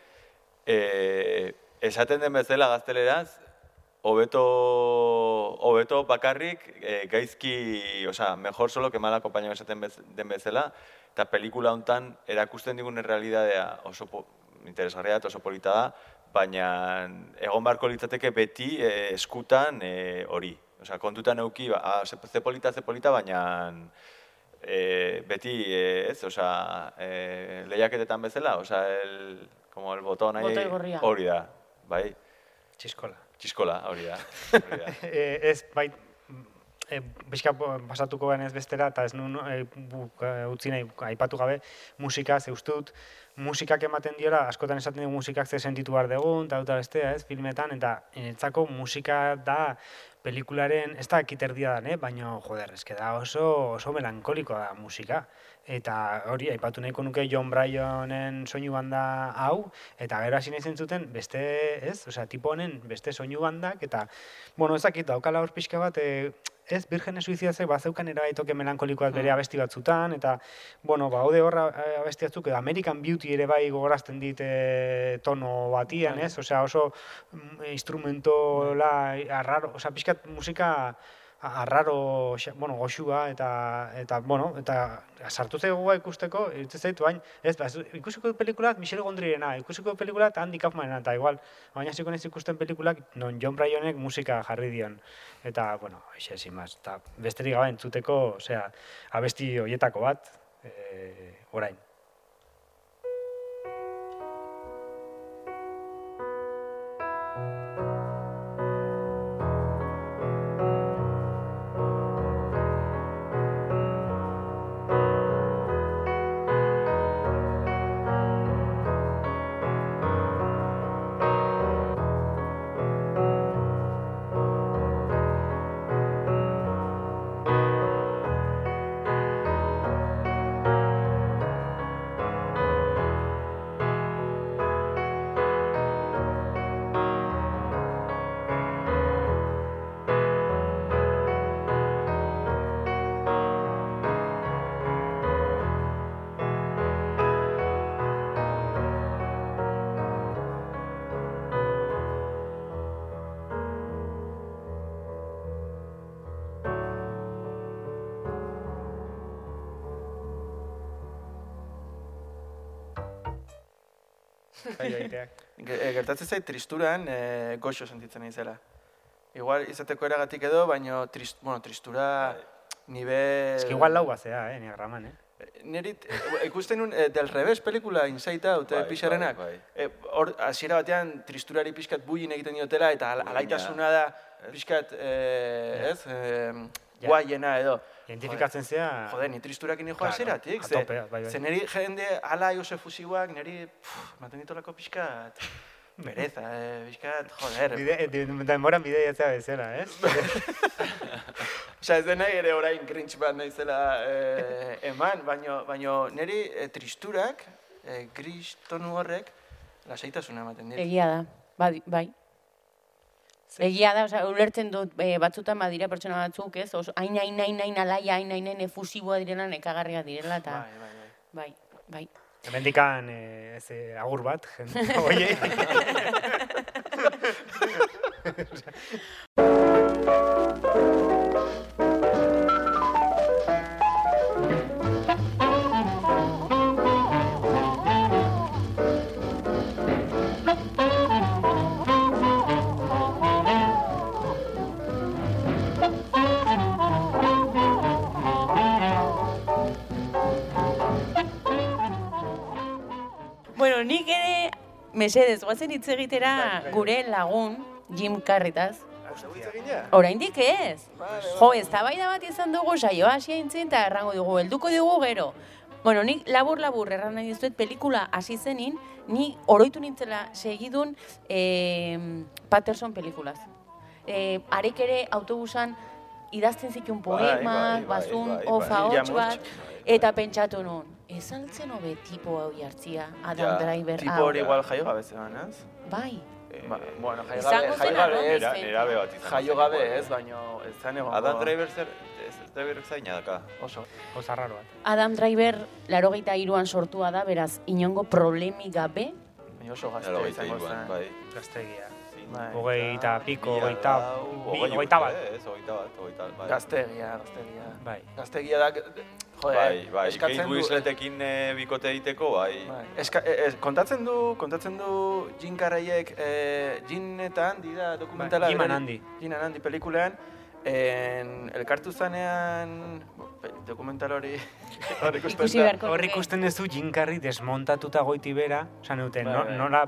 Speaker 3: eh, esaten den bezala gazteleraz, hobeto hobeto bakarrik eh, gaizki, osea, mejor solo que mal acompañado esaten bez, den bezala, eta pelikula hontan erakusten digun realidadea oso po, interesgarria da, oso polita da, baina egon beharko litzateke beti eh, eskutan eh, hori. Osea, kontutan euki, ba, ah, ze, ze polita, ze polita, baina eh, beti, eh, ez, osea, eh, lehiaketetan bezala, osea, el, como el botón ahí, hori da, bai,
Speaker 4: txiskola.
Speaker 3: txiskola, hori da, hori da. (laughs)
Speaker 4: e, ez, bai, e, bizka pasatuko garen ez bestera, eta ez nun e, bu, e, utzi nahi aipatu gabe, musika, ze uste dut, musikak ematen diola, askotan esaten dugu musikak ze sentitu behar dugun, eta dut bestea, ez, filmetan, eta niretzako musika da pelikularen, ez da ekiterdia da, eh? baina, joder, eske da oso, oso melankolikoa da musika. Eta hori, aipatu nahiko nuke John Bryanen soinu banda hau, eta gero hasi nahi zentzuten beste, ez? Osea, tipo honen beste soinu bandak, eta, bueno, ezakit, daukala hor pixka bat, e, ez, Virgene Suizidazek bazeukan era toke melankolikoak bere abesti batzutan, eta, bueno, ba, haude horra eh, abesti batzuk, edo American Beauty ere bai gogorazten dit e, tono batian, ez? Osea, oso mm, instrumento la, arraro, osea, pixkat musika arraro, xa- bueno, goxua eta eta bueno, eta sartu zaigu ikusteko, iruditzen zait bain, ez, ba, ikusiko pelikulat Michel Gondrirena, ikusiko pelikulat Andy Kaufmanena eta igual, baina hasiko naiz ikusten pelikulak non John Bryanek musika jarri dion. Eta bueno, sin más, eta besterik gabe entzuteko, osea, abesti hoietako bat, eh, orain. (laughs) Bai, egiteak.
Speaker 2: Ge- e, Gertatzen zait tristuran e, goxo sentitzen naizela. Igual izateko eragatik edo, baina trist, bueno, tristura nivel...
Speaker 4: Ez que igual lau bazea, eh, niagraman, eh?
Speaker 2: Neri eh, ikusten nun eh, del revés pelikula Inside Out, eh,
Speaker 3: Bai,
Speaker 2: pixarrenak.
Speaker 3: bai,
Speaker 2: Eh, Hor, hasiera batean tristurari pixkat buin egiten diotela, eta al- alaitasuna da pixkat, eh, ez, eh,
Speaker 4: Ja.
Speaker 2: guaiena edo.
Speaker 4: Identifikatzen zea...
Speaker 2: Jode, ni tristurakin nijo
Speaker 4: Claro,
Speaker 2: hasieratik,
Speaker 4: a
Speaker 2: ze,
Speaker 4: bai, bai.
Speaker 2: ze neri jende ala Josef Fusiuak, neri, maten ditolako pixkat, (laughs) Pereza, eh, bizkat, joder.
Speaker 4: Bide, de- denboran bideiatzea bezala, ez? (laughs)
Speaker 2: Osea, ez dena ere orain grinch bat naizela eh, eman, baino, baino niri eh, tristurak, eh, gris tonu horrek, lasaitasuna ematen dit.
Speaker 1: Egia da, bai, bai. Egia da, osea, ulertzen dut, e, batzutan badira pertsona batzuk, ez? Oso, hain, hain, hain, hain, alaia, hain, hain, hain, efusiboa direla, nekagarria direla, eta,
Speaker 2: Bai, bai, bai.
Speaker 1: bai, bai.
Speaker 4: Hemendikan eh, ez, eh, agur bat, jende, oie. (laughs)
Speaker 1: mesedez, guazen hitz egitera
Speaker 4: Bai, bai.
Speaker 1: gure lagun, Jim Carretaz. Oraindik ez. Jo, ez bat izan dugu saioa hasi aintzen eta errango dugu, helduko dugu gero. Bueno, nik labur-labur erran nahi dizuet pelikula hasi zenin, ni oroitu nintzela segidun eh, Patterson pelikulaz. Eh, arek ere autobusan idazten zituen poemak,
Speaker 3: bai, bai,
Speaker 1: bazun,
Speaker 3: bai, bai.
Speaker 1: ofa hots bat, eta pentsatu nun, ez altzen hobe tipo hau jartzia, Adam
Speaker 3: Ja,
Speaker 1: Driver
Speaker 2: Tipo
Speaker 1: hau.
Speaker 2: hori igual jaio gabe zegoen, ez?
Speaker 1: Bai,
Speaker 3: Eh,
Speaker 2: Ba, bueno, jaio gabe, jaio gabe
Speaker 3: Nera,
Speaker 1: zen.
Speaker 3: nerabe bat izan.
Speaker 2: jaio gabe ez, baino ez zen egon.
Speaker 3: Adam Driver zer, ez ez Driver zaina daka.
Speaker 2: Oso.
Speaker 4: Oza raro bat.
Speaker 1: Adam Driver larogeita iruan sortua da, beraz, inongo problemik gabe,
Speaker 2: Baina oso
Speaker 3: Laro
Speaker 2: gazte
Speaker 3: gaita
Speaker 2: izango
Speaker 3: iruan,
Speaker 2: zen.
Speaker 3: bai.
Speaker 4: Gaztegia.
Speaker 2: Bai.
Speaker 4: Hogei eta piko, hogeita, hogeita bat.
Speaker 3: Ez, hogeita bat, hogeita bat, bai.
Speaker 2: Gaztegia, gaztegia.
Speaker 4: Bai.
Speaker 2: Gaztegia da, joder,
Speaker 3: Bai, bai, Kate
Speaker 2: eskatzen du...
Speaker 3: Winsletekin eh, bikote egiteko, bai.
Speaker 2: Bai. Eska, e, e, kontatzen du, kontatzen du Jim Carreyek, e, Jim eta Andy da dokumentala.
Speaker 4: Bai, Jim and Andy.
Speaker 2: Jim and Andy pelikulean, en, elkartu zanean, dokumental hori, (laughs) hori ikusten
Speaker 1: ikusi
Speaker 2: da.
Speaker 1: beharko
Speaker 4: Hor ikusten duzu Jim Carrey desmontatuta goiti bera, osan dute,
Speaker 2: Bai,
Speaker 4: no,
Speaker 2: bai.
Speaker 4: nola,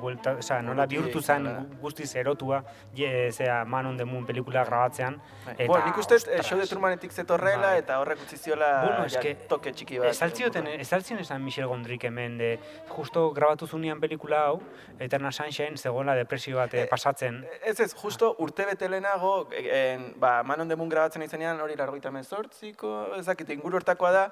Speaker 4: buelta, oza, nola
Speaker 2: Buruti
Speaker 4: bihurtu zen
Speaker 2: da.
Speaker 4: guztiz erotua, je, zera, Man on the Moon pelikula grabatzean.
Speaker 2: Bai.
Speaker 4: Eta,
Speaker 2: bueno, nik uste eh, show de Trumanetik zetorrela
Speaker 4: Bai.
Speaker 2: eta horrek utzi ziola
Speaker 4: Bueno, eske,
Speaker 2: toke txiki bat.
Speaker 4: Ez altzioten, ez altzien esan Michel Gondrik hemen, de, justo grabatu zunean pelikula hau, Eternal Sunshine zegoela depresio bat eh,
Speaker 2: Eh,
Speaker 4: pasatzen.
Speaker 2: Ez ez, justo urte bete lehenago, e, en, ba, Manon Demun grabatzen izenean hori largoita mezortziko, ezakit, inguru hortakoa da,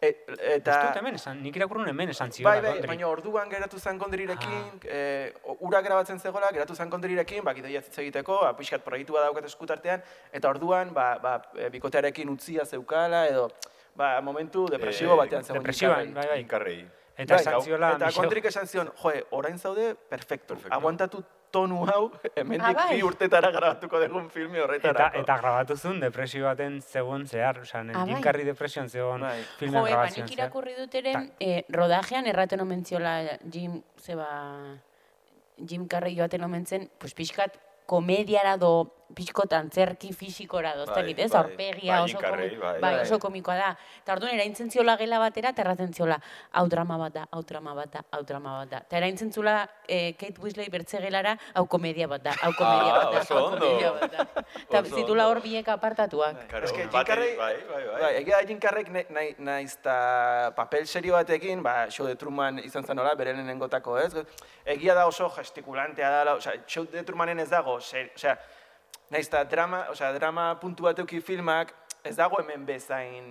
Speaker 2: e, eta...
Speaker 4: Ez dut hemen esan, nik irakurrun hemen esan ziola
Speaker 2: Bai, bai, baina orduan geratu zen kondrirekin,
Speaker 4: Ah.
Speaker 2: eh, ura grabatzen zegoela, geratu zen kondrirekin, ba, gidoia hitz egiteko, ba, pixkat proiektua daukat eskutartean, eta orduan, ba, ba, e, bikotearekin utzia zeukala, edo, ba, momentu depresibo
Speaker 3: Eh,
Speaker 2: batean zegoen.
Speaker 4: Depresioan,
Speaker 2: Jim
Speaker 4: bai, bai.
Speaker 3: Inkarrei.
Speaker 4: Eta
Speaker 2: Bai,
Speaker 4: esan ziola
Speaker 2: Eta
Speaker 4: Michel-
Speaker 2: kontrik esan zion, joe, orain zaude, perfecto.
Speaker 3: Perfecto.
Speaker 2: Aguantatu tonu hau, hemendik
Speaker 1: Ah, bai.
Speaker 2: bi urtetara grabatuko dugun filmi
Speaker 4: Eta,
Speaker 2: horretarako.
Speaker 4: eta grabatu zuen depresio baten zegoen zehar, osea,
Speaker 1: Ah,
Speaker 4: Jim
Speaker 1: bai.
Speaker 4: Carrey depresioan zegoen
Speaker 2: Bai.
Speaker 4: filmen
Speaker 1: Jo, ba,
Speaker 4: grabazioan zehar.
Speaker 1: irakurri dut ere, eh, rodajean erraten omen ziola Jim, zeba, Jim Carrey joaten omen zen, pues pixkat komediara do pixkot antzerki fisikora do, ez
Speaker 3: Bai,
Speaker 1: ez?
Speaker 3: bai.
Speaker 1: Aurpegia
Speaker 3: Bai,
Speaker 1: oso, komi-
Speaker 3: bai,
Speaker 1: oso komikoa da. Eta orduan eraintzen ziola gela batera, eta erraten ziola, hau drama bat da, hau drama bat da, hau drama bat da. Eta eraintzen ziola eh, Kate Winslet bertze gelara, hau komedia bat da, hau komedia
Speaker 3: Ah,
Speaker 1: bat da, hau komedia bat da. Eta zitula hor biek apartatuak.
Speaker 2: Eske, Jim
Speaker 3: bate-
Speaker 2: Carrey,
Speaker 3: bai, bai, bai.
Speaker 2: bai, egia da Jim Carreyk nahi, papel serio batekin, ba, show de Truman izan zen hola, bere lehenengotako, ez? Egia da oso gestikulantea da, osea, show de Trumanen ez dago, ser, osea, nahiz ta drama, osea, drama puntu bat euki filmak, ez dago hemen bezain,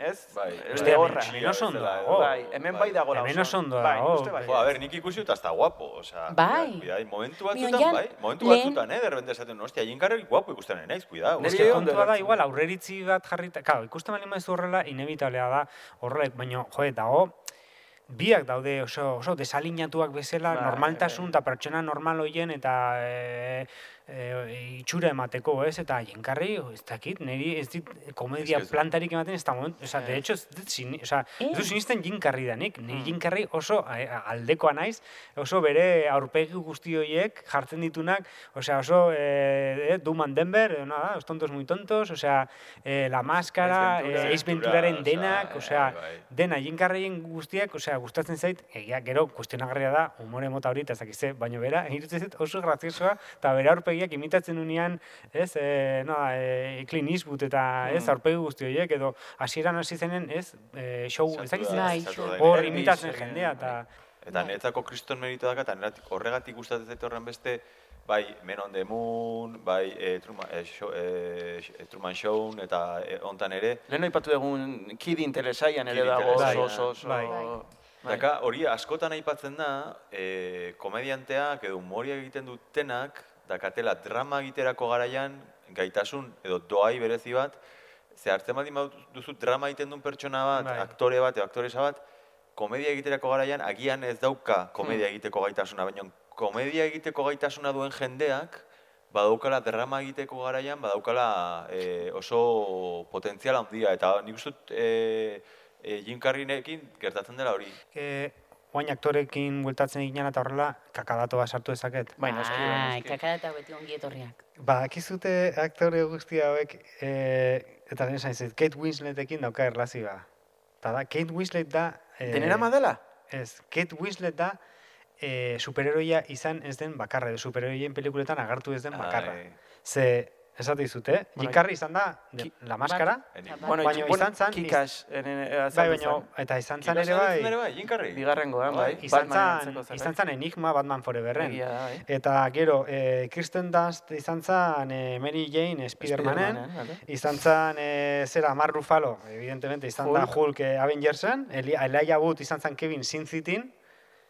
Speaker 2: ez?
Speaker 3: Bai.
Speaker 2: Horra.
Speaker 4: hemen oso ondo
Speaker 3: Bezala,
Speaker 4: dago.
Speaker 2: Bai, hemen bai dago
Speaker 4: Hemen oso ondo
Speaker 2: bai,
Speaker 4: dago.
Speaker 2: uste bai.
Speaker 3: Jo, a ber, nik ikusi dut hasta guapo, osea.
Speaker 1: Bai.
Speaker 3: Cuidado, momentu batzutan, bai, momentu batzutan, eh, derbente esaten, hostia, Jim Carrey guapo ikusten nahi naiz, cuidado.
Speaker 2: Ondo
Speaker 4: kontua da, igual, aurreritzi bat jarrita, claro, ikusten bali maizu horrela, inevitablea da horrek, baina, jo, dago, biak daude oso, oso desalinatuak bezala,
Speaker 2: Bai,
Speaker 4: normaltasun
Speaker 2: bai.
Speaker 4: eta pertsona normal hoien eta e, e, itxura emateko, ez? Eta jenkarri, ez dakit, niri ez dit komedia
Speaker 3: que ez-
Speaker 4: plantarik ematen ez da moment, oza, de
Speaker 2: Ez.
Speaker 4: hecho, ez dut sini, oza, ez
Speaker 1: Ez.
Speaker 4: dut sinisten jinkarri danik,
Speaker 2: Mm.
Speaker 4: niri jinkarri oso eh, aldekoa naiz, oso bere aurpegi guzti horiek jartzen ditunak, osea, oso eh, eh, Duman Denver, eh, nada, los tontos muy tontos, osea, eh, la máscara,
Speaker 2: Ace Ventura.
Speaker 4: eh, Ace Venturaren denak,
Speaker 3: eh,
Speaker 4: osea,
Speaker 3: bai.
Speaker 4: dena Jim Carreyen guztiak, osea, gustatzen zait, egia, gero, kuestionagarria da, umore mota hori, eta ez dakize, baina bera, irutzen zait oso graziosoa, eta bere aurpegiak imitatzen unean, ez, e, no, e, Clint Eastwood eta, ez,
Speaker 2: Mm.
Speaker 4: aurpegi guzti horiek, edo hasieran hasi zenen, ez, e, show, ez
Speaker 1: Bai.
Speaker 3: Saturday
Speaker 4: hor
Speaker 3: Night
Speaker 4: imitatzen
Speaker 2: Elvis,
Speaker 4: jendea,
Speaker 2: eh,
Speaker 4: eta...
Speaker 3: Eta
Speaker 1: Bai.
Speaker 3: niretzako kriston merito daka, eta niretzako horregatik gustatzen zait horren beste, bai Men on the Moon, bai e, Truman, e, show, e, Truman Show, eta e, hontan ere,
Speaker 2: Lehen aipatu dugun Kidin telesaian ere dago oso, oso, oso...
Speaker 4: Bai.
Speaker 2: Bai.
Speaker 3: Daka, hori askotan aipatzen da, e, komedianteak edo humoria egiten dutenak, dakatela drama egiterako garaian, gaitasun edo doai berezi bat, ze hartzen baldin duzu drama egiten duen pertsona bat,
Speaker 4: Bai.
Speaker 3: aktore bat edo aktoresa bat, komedia egiterako garaian agian ez dauka komedia egiteko gaitasuna, baina komedia egiteko gaitasuna duen jendeak, badaukala drama egiteko garaian, badaukala e, oso potentzial handia, eta nik uste e, e, Jim Carreynekin gertatzen dela hori.
Speaker 4: E, Oain aktorekin bueltatzen eginan eta horrela, kakadato bat sartu dezaket.
Speaker 2: Bai, noski, bai,
Speaker 1: Ai,
Speaker 2: noski.
Speaker 1: kakada beti ongi etorriak.
Speaker 4: Ba, akizute aktore guzti hauek, e, eta den esan Kate Winsletekin dauka erlazioa. Eta da, Kate Winslet da... E,
Speaker 2: Denera madela?
Speaker 4: Ez, Kate Winslet da e, superheroia izan ez den bakarra, edo superheroien pelikuletan agartu ez den bakarra.
Speaker 3: Ai.
Speaker 4: Ze, esate dizute, eh?
Speaker 2: Bueno,
Speaker 4: Jim Carrey izan da,
Speaker 2: ki-
Speaker 4: la maskara.
Speaker 2: Bueno,
Speaker 4: Baina
Speaker 2: itxu- bueno,
Speaker 4: izan zan-
Speaker 2: Kikas, eh,
Speaker 4: bai, baina,
Speaker 2: zen.
Speaker 4: eta izan zan ere bai,
Speaker 3: bai, Jim Carrey?
Speaker 2: Bigarrengoan, bai.
Speaker 4: izan
Speaker 2: Batman
Speaker 4: zan, izan zan enigma Batman Foreverren.
Speaker 2: Bai.
Speaker 4: Eta gero, e, Kirsten Dunst izan zan e, Mary Jane Spidermanen,
Speaker 2: vale.
Speaker 4: izan zan e, zera Mark Ruffalo, evidentemente, izan da
Speaker 2: Hulk.
Speaker 4: Hulk e, Avengersen, Eli- Elijah Wood izan zan Kevin Sin Cityn,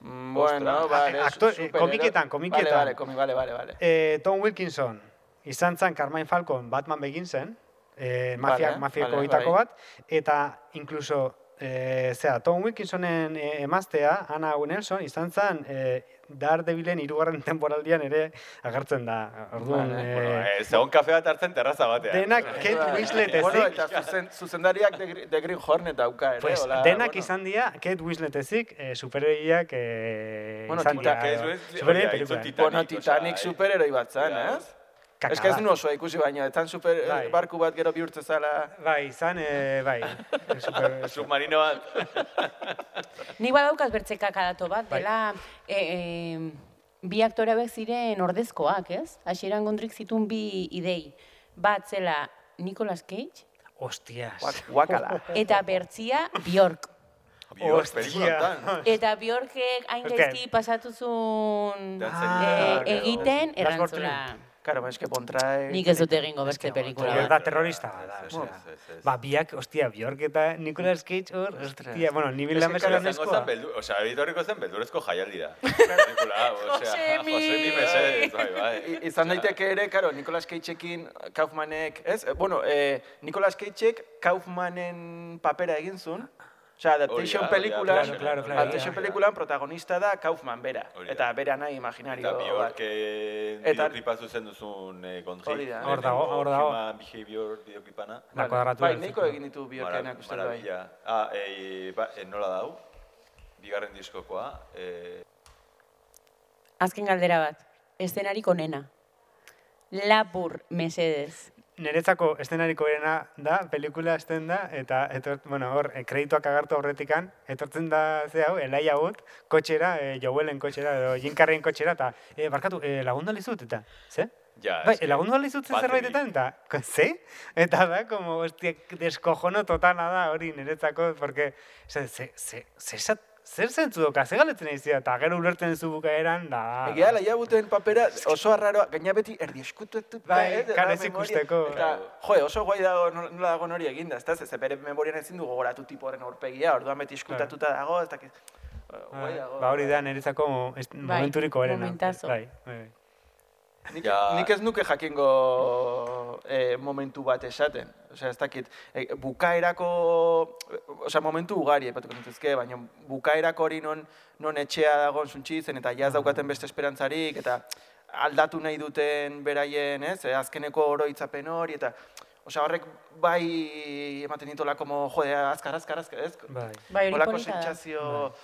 Speaker 2: Mm, Bueno, vale.
Speaker 4: Ah, actor-
Speaker 2: su-
Speaker 4: eh,
Speaker 2: superhero-
Speaker 4: komiketan, komiketan.
Speaker 2: Vale, vale, komi, vale, vale, vale.
Speaker 4: e, Tom Wilkinson izan zan Carmine Falcon Batman Beginsen, e, mafia,
Speaker 2: Vale,
Speaker 4: mafiako
Speaker 2: vale, bai.
Speaker 4: bat, eta incluso e, zera, Tom Wilkinsonen e, emaztea, Anna Nelson, izan zan e, Daredevilen hirugarren (laughs) temporaldian ere agertzen da. Orduan,
Speaker 2: Vale.
Speaker 4: e,
Speaker 3: Bueno, eh, zegoen kafe bat hartzen terraza batean.
Speaker 4: denak. Kate. Winslet
Speaker 2: Bueno,
Speaker 4: ezik,
Speaker 2: eta zuzen, zuzendariak de, de Green Hornet dauka ere,
Speaker 4: pues,
Speaker 2: hola,
Speaker 4: denak
Speaker 2: bueno.
Speaker 4: izan dira Kate Winslet ezik e, superheroiak e,
Speaker 2: Bueno,
Speaker 4: izan
Speaker 2: Titanic,
Speaker 4: dira.
Speaker 2: Bueno,
Speaker 3: Titanic,
Speaker 2: superheroi bat zen,
Speaker 3: Ja.
Speaker 2: Ez? Ez que ez nu oso ikusi baino, etan super eh,
Speaker 4: Bai.
Speaker 2: barku bat gero bihurtze zala...
Speaker 4: Bai, izan, e, bai. (laughs) super,
Speaker 3: Submarino bat.
Speaker 1: Ni badaukat bertze kakadato bat,
Speaker 4: Bai.
Speaker 1: dela e, e, bi aktore hauek ziren ordezkoak, ez? Hasieran gondrik zituen bi idei. Bat zela Nicolas Cage
Speaker 4: Hostias.
Speaker 2: Guak- Guakala.
Speaker 1: eta bertzia Bjork. Eta Bjorkek hain gaizki pasatu zuen
Speaker 3: Dantzerita,
Speaker 1: e,
Speaker 3: gero.
Speaker 1: egiten erantzula.
Speaker 2: Karo, ba, eske Bontrae...
Speaker 1: Nik ez dut egingo beste pelikula bat.
Speaker 4: da terrorista da. Ba, biak, ostia, Bjork eta Nicolas Cage hor, ostia, bueno, ni bilan bezala neskoa.
Speaker 3: zen beldu, osea, etorriko zen beldurezko. (laughs) Pelikula, osea,
Speaker 1: Josemi!
Speaker 3: Josemi Mesedez, bai, bai.
Speaker 2: Izan daiteke ere, karo, Nicolas Cageekin Kaufmanek, ez? Eh, Bueno, eh, Nicolas Cageek Kaufmanen papera egin zuen. Osea, adaptation
Speaker 3: da,
Speaker 2: pelikulan,
Speaker 3: hori da,
Speaker 4: claro, claro,
Speaker 2: adaptation
Speaker 4: claro.
Speaker 2: pelikulan protagonista da Kaufman bera.
Speaker 3: Da.
Speaker 2: Eta bera nahi imaginario.
Speaker 3: Eta. Bjork eh,
Speaker 2: Eta-
Speaker 3: bideoklipa zuzen duzun eh, kontri.
Speaker 2: Hori da.
Speaker 4: Hor dago, hor dago.
Speaker 3: Human Behavior bideoklipana.
Speaker 4: La
Speaker 2: Vale.
Speaker 4: kuadratura
Speaker 2: Bai, nahiko
Speaker 4: círculo.
Speaker 2: egin ditu Bjorkenak uste bai.
Speaker 3: Maravilla. Ah, eh, ba, eh, nola dau? Bigarren diskokoa. Eh,
Speaker 1: Azken galdera bat. Eszenarik onena. Labur, mesedez.
Speaker 4: Niretzako eszenariko erena da, pelikula esten da, eta, etor, bueno, hor, e, kredituak agartu horretikan, etortzen da, ze hau, Elijah Wood, kotxera, e, Joelen kotxera, edo Jim Carreyen kotxera, eta, e, barkatu, e, lagundu alizut, eta, ze?
Speaker 3: ja,
Speaker 4: Bai,
Speaker 3: eske-
Speaker 4: lagundu alizut ze
Speaker 3: baterik.
Speaker 4: zerbaitetan, eta, (laughs) ze? Eta da, como, hostia, deskojono totala da hori niretzako, porque, ze, ze, ze, ze, ze, zer zentzu doka, ze galetzen izia, eta gero ulertzen zu bukaeran, da...
Speaker 2: Egia, laia buten papera oso arraroa, gaina beti erdi eskutuetuta,
Speaker 4: Bai,
Speaker 2: eh,
Speaker 4: karo,
Speaker 2: da
Speaker 4: ez
Speaker 2: memoria.
Speaker 4: ikusteko.
Speaker 2: Eta, jo, oso guai dago, nola dago hori eginda, ez da, ze bere memorian ezin du gogoratu tipo horren aurpegia, orduan beti eskutatuta dago, ez dakit, guai dago.
Speaker 4: Ba hori da niretzako est-
Speaker 1: Bai,
Speaker 4: momenturiko erena.
Speaker 1: momentazo.
Speaker 4: Bai, bai, bai.
Speaker 2: Nik,
Speaker 3: Ja.
Speaker 2: nik ez nuke jakingo eh, momentu bat esaten. Osea, ez dakit, eh, bukaerako, osea, momentu ugari epatuko nituzke, baina bukaerako hori non, non etxea dagoen zuntxitzen, eta jaz daukaten beste esperantzarik, eta aldatu nahi duten beraien, ez, eh, azkeneko oroitzapen hori, eta Osea, horrek bai ematen ditula como, jode, azkar, azkar, azkar, ez?
Speaker 4: Bai.
Speaker 1: Bai, hori da.
Speaker 2: sentsazio go,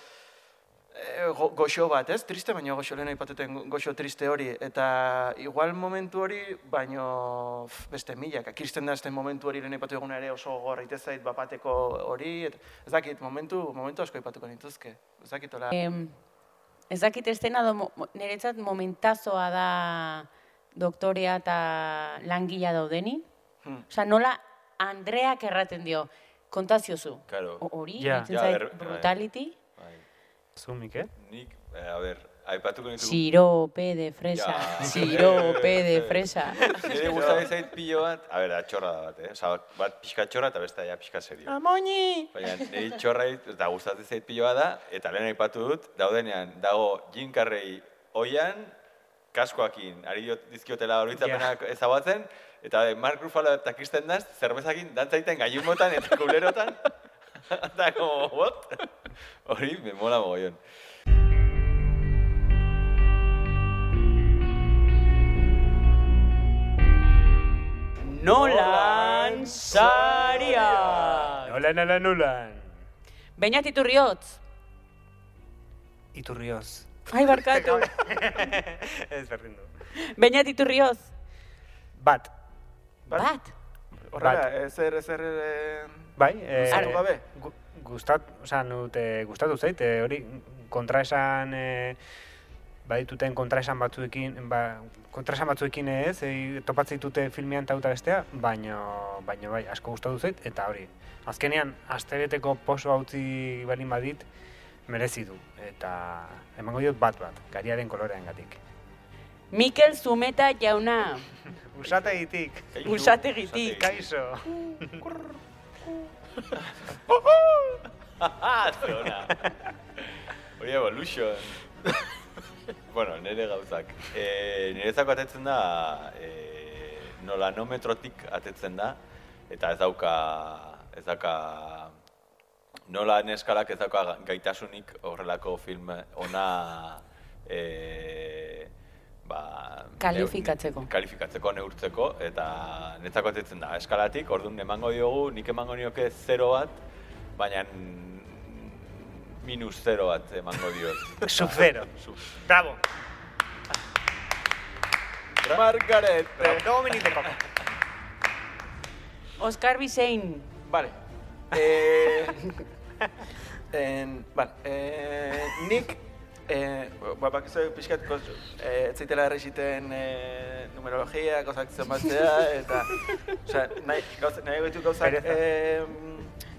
Speaker 2: goxo bat, ez? Triste, baina goxo lehen aipatuten go- goxo triste hori. Eta igual momentu hori, baino beste milak. Kirsten da este momentu hori lehen aipatu eguna ere oso gorra zait bapateko hori. Et, ez dakit, momentu, momentu asko aipatuko nituzke. Ez dakit, hola.
Speaker 1: Em, ez dakit estena do, niretzat momentazoa da doktorea eta langila daudeni.
Speaker 2: Hmm.
Speaker 1: Osea, nola Andreak erraten dio, kontaziozu.
Speaker 3: Claro.
Speaker 1: Hori, yeah.
Speaker 3: Bai.
Speaker 1: brutality.
Speaker 3: Bai.
Speaker 4: Zumik, eh?
Speaker 3: Nik, eh, a ber, aipatuko nitugu.
Speaker 1: Sirope de fresa,
Speaker 3: Ja.
Speaker 1: sirope de (laughs) fresa.
Speaker 3: Nire gustatzen zait pilo bat, a ber, txorra da bat, eh? Osa, bat pixka txorra eta beste ja pixka serio.
Speaker 2: Amoñi!
Speaker 3: Baina nire txorra eta gustatzen zait pilo bat da, eta lehen aipatu dut, daudenean, dago Jim Carrey oian, kaskoakin, ari dizkiotela horitzapenak ezabatzen, eta de, Mark Ruffalo eta Kristen Dunst, zerbezakin dantzaiten gailumotan eta kulerotan. (laughs) (laughs) Eta, como, what? (laughs) Hori, me mola mogollon.
Speaker 1: Nolan Saria.
Speaker 4: Nolan, nolan, nolan.
Speaker 1: Beñat iturriotz.
Speaker 4: Iturrioz.
Speaker 1: Ai, barkatu. (laughs)
Speaker 4: Ez berdin du.
Speaker 1: Beñat iturrioz.
Speaker 4: Bat.
Speaker 1: Bat.
Speaker 2: Horrela, ezer, ezer... eh,
Speaker 4: Bai, eh,
Speaker 2: Gustatu gabe?
Speaker 4: gu- Gustat, osea, nute gustatu zait, eh, hori kontraesan eh, badituten kontraesan batzuekin, ba, kontraesan batzuekin ez, eh, topatzen ditute filmean tauta bestea, baino, baino bai, asko gustatu zait, eta hori, azkenean, astebeteko poso hautzi balin badit, merezi du, eta emango diot bat bat, gariaren koloreangatik.
Speaker 1: Mikel Zumeta jauna. (laughs)
Speaker 4: Usategitik,
Speaker 1: Usategitik.
Speaker 4: kaixo.
Speaker 3: Zona. Hori evolution. bueno, nire gauzak. E, nirezako atetzen da, e, nolanometrotik atetzen da, eta ez dauka, ez dauka, nola neskalak ez dauka gaitasunik horrelako film ona e, ba,
Speaker 1: Kalifikatzeko.
Speaker 3: kalifikatzeko, neurtzeko, eta netzako atetzen da, eskalatik, orduan emango diogu, nik emango nioke zero bat, baina minus zero bat emango diot. (laughs)
Speaker 4: Sub-zero.
Speaker 3: Sub.
Speaker 4: Bravo.
Speaker 2: Margaret!
Speaker 4: Bravo, miniteko.
Speaker 1: Oscar Bisein.
Speaker 2: Vale. (laughs) Eh, en, vale. Eh, nik, eh, ba, bakizu pixkat, kos, eh, ez zaitela errexiten eh, numerologia, gauzak zenbatzea, (laughs) eta, osea, nahi, gauz, nahi gaitu gauzak eh,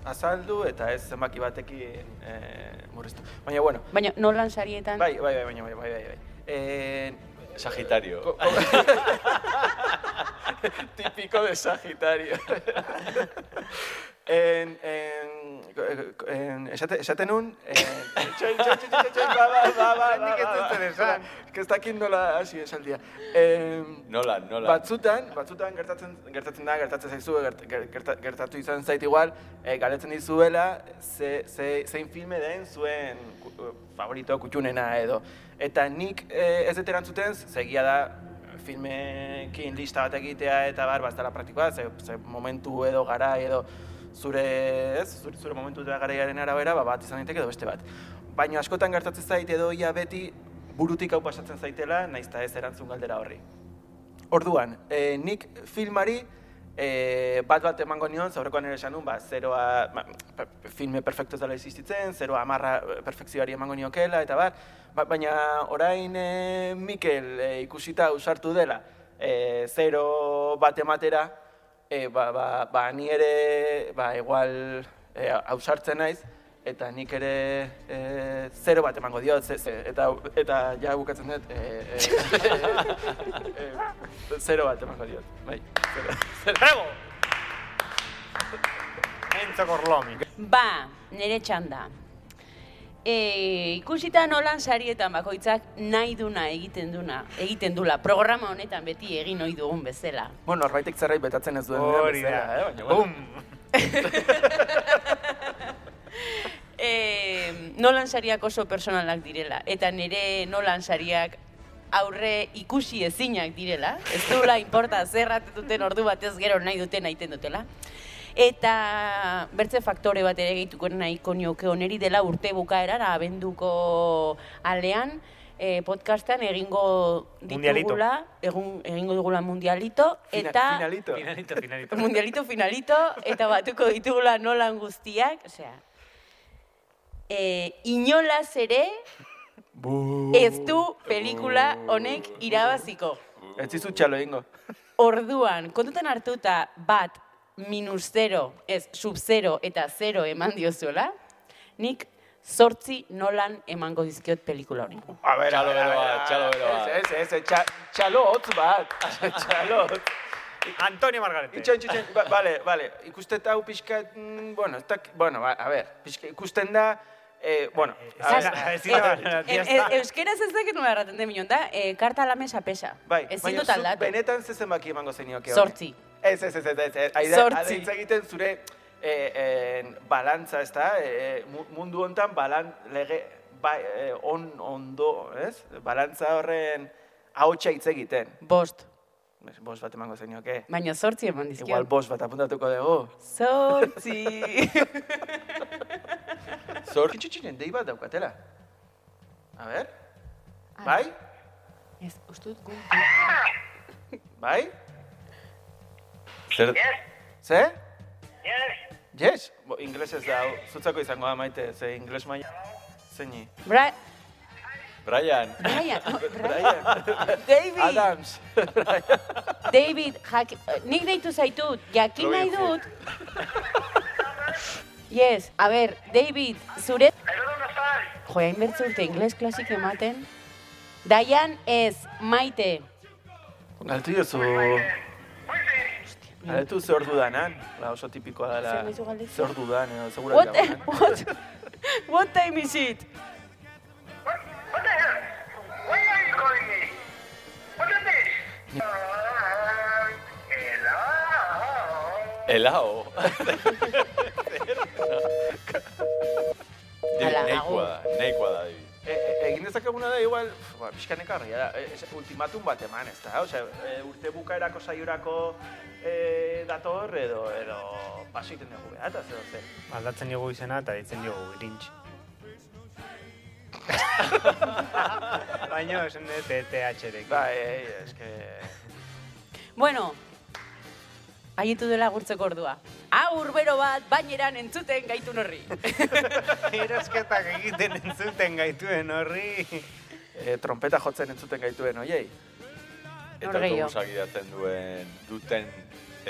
Speaker 2: azaldu, eta ez zenbaki batekin eh, murriztu. Baina, bueno,
Speaker 1: Baina Nolan sarietan.
Speaker 2: bai, bai, bai, baina, bai, bai, bai, bai. Eh,
Speaker 3: Sagitario.
Speaker 2: Co- co- (laughs) Típico de Sagitario. (laughs) en, en, en, esate, esaten nun, en, txoi, txoi, txoi, txoi, txoi, ba, ba, ba, ba,
Speaker 4: Nik ez
Speaker 2: ba,
Speaker 4: dut
Speaker 2: ba,
Speaker 4: zer esan.
Speaker 2: que ez dakit nola hasi esaldia. En,
Speaker 3: Nolan, nolan.
Speaker 2: Batzutan, batzutan gertatzen, gertatzen da, gertatzen zaizu, gert, gerta, gertatu izan zait igual, e, galetzen dizuela, ze, ze, zein filme den zuen ku- favorito kutxunena edo. Eta nik e, ez dut erantzuten, zegia da, filmekin lista bat egitea eta bar, baztala praktikoa, ze, ze momentu edo gara edo zure, ez, zure, zure momentu eta garaiaren arabera, ba, bat izan daiteke edo beste bat. Baina askotan gertatzen zait edo ia beti burutik hau pasatzen zaitela, naizta ez erantzun galdera horri. Orduan, e, nik filmari e, bat bat emango nion, zaurrekoan ere esan ba, zeroa, ba, filme perfecto ez dela existitzen, zeroa amarra perfekzioari emango niokela, eta bar, ba, baina orain e, Mikel e, ikusita usartu dela, e, zero bat ematera, e, ba, ba, ba, ni ere, ba, igual, e, ausartzen naiz, eta nik ere e, zero bat emango diot, ze, ze, eta, eta ja bukatzen dut, e, e, e, e, zero bat emango diot, bai, zero.
Speaker 4: Bravo! Enzo Gorlomi.
Speaker 1: Ba, nire txanda. E, ikusita nolan sarietan bakoitzak nahi duna egiten duna, egiten dula. Programa honetan beti egin ohi dugun bezala.
Speaker 2: Bueno, norbaitek zerbait betatzen ez duen
Speaker 4: Hori da.
Speaker 2: bezala, eh? baina.
Speaker 4: Bum! (laughs)
Speaker 1: E, nolan sariak oso personalak direla. Eta nire nolan sariak aurre ikusi ezinak direla. Ez duela inporta zerrat duten ordu batez gero nahi duten aiten dutela. Eta bertze faktore bat ere gehituko nahiko nioke oneri dela urte bukaeran abenduko alean e, podcastan egingo
Speaker 4: Mundialito.
Speaker 1: ditugula, egun, egingo dugula mundialito,
Speaker 2: Fina-
Speaker 1: eta
Speaker 2: finalito.
Speaker 4: Finalito, finalito.
Speaker 1: mundialito finalito, eta batuko ditugula nolan guztiak, osea, e, inolaz ere ez du pelikula honek irabaziko.
Speaker 2: Ez dizu txalo egingo.
Speaker 1: Orduan, kontutan hartuta bat minus zero, ez sub zero eta zero eman diozuela, nik zortzi nolan emango dizkiot pelikula hori.
Speaker 2: A ber,
Speaker 3: Txalo bero bat, txalo bero bat.
Speaker 2: Ez, ez, ez, txa- txalo hotz bat. (laughs) txalo hotz.
Speaker 4: Antonio Margarete.
Speaker 2: Itxoin, itxoin, ba, bale, bale, ikusten hau pixka, mm, bueno, ez dak, bueno, ba, a ber, pixka, ikusten da, eh, bueno,
Speaker 4: Ez ez.
Speaker 1: Euskeraz ez dakit nola erraten den minon da, eh, karta a la mesa pesa.
Speaker 2: bai,
Speaker 1: Ezin
Speaker 2: baina
Speaker 1: dut
Speaker 2: zuk
Speaker 1: aldatu.
Speaker 2: benetan zezen baki emango zenioke hori.
Speaker 1: Zortzi.
Speaker 2: Ez, ez, ez, ez, ez, ez, aida,
Speaker 1: Zortzi.
Speaker 2: egiten zure eh, eh, balantza, ez da, eh, mu- mundu hontan balan, lege, bai, eh, on, ondo, ez? Balantza horren ahotsa hitz egiten.
Speaker 1: Bost.
Speaker 2: Bost bat emango zenioke.
Speaker 1: Baina zortzi eman dizkiot.
Speaker 2: Igual bost bat apuntatuko dugu.
Speaker 1: Zortzi. (laughs)
Speaker 3: Zor,
Speaker 2: Kitxutxinen dei bat daukatela. A ber?
Speaker 1: Ah.
Speaker 2: Bai?
Speaker 1: Ez, uste dut gu.
Speaker 2: Bai?
Speaker 3: Zer,
Speaker 2: Ze? Yes. Yes? Bo, inglesez da, zutzako izango da maite, ze ingles maia. Zeini.
Speaker 1: Bra...
Speaker 3: Brian,
Speaker 1: Brian, oh, (laughs) Brian. David,
Speaker 2: Adams. (laughs)
Speaker 1: David, jak... nik deitu zaitut, jakin nahi dut. Yes, a ber, David, zure... Jo, hain bertze urte ingles klasik ematen. Diane ez, maite.
Speaker 2: Galtu jozu... Galtu ze ordu danan. La oso tipikoa dela.
Speaker 1: Zer mezu galdetu?
Speaker 2: Ze ordu dan, edo segura
Speaker 1: What,
Speaker 2: dagoenan. (laughs)
Speaker 1: what, (laughs) what time is it?
Speaker 6: What the (laughs) hell? Why are you calling me? What is this? Uh, hello.
Speaker 3: helao.
Speaker 1: Hala,
Speaker 3: Neikoa
Speaker 1: lagun.
Speaker 3: da, neikoa da, David.
Speaker 2: E, e, egin dezakeguna da igual, pf, ba, pixka nekarria da, e, ez- ultimatum bat eman, ez da? Osea, e, urte bukaerako saiorako e, dator edo, edo paso egiten dugu behar, eta zer, zer.
Speaker 4: Aldatzen diogu izena eta ditzen diogu Grinch. (laughs) Baina esan dut TH-rek.
Speaker 2: Ba, e, eske...
Speaker 1: Bueno, haietu dela gurtzeko ordua. Aur bero bat, baineran entzuten gaitun horri. (laughs)
Speaker 4: Erosketak egiten entzuten gaituen horri.
Speaker 2: E, trompeta jotzen entzuten gaituen, oiei?
Speaker 3: Eta autobusak gidatzen duen, duten,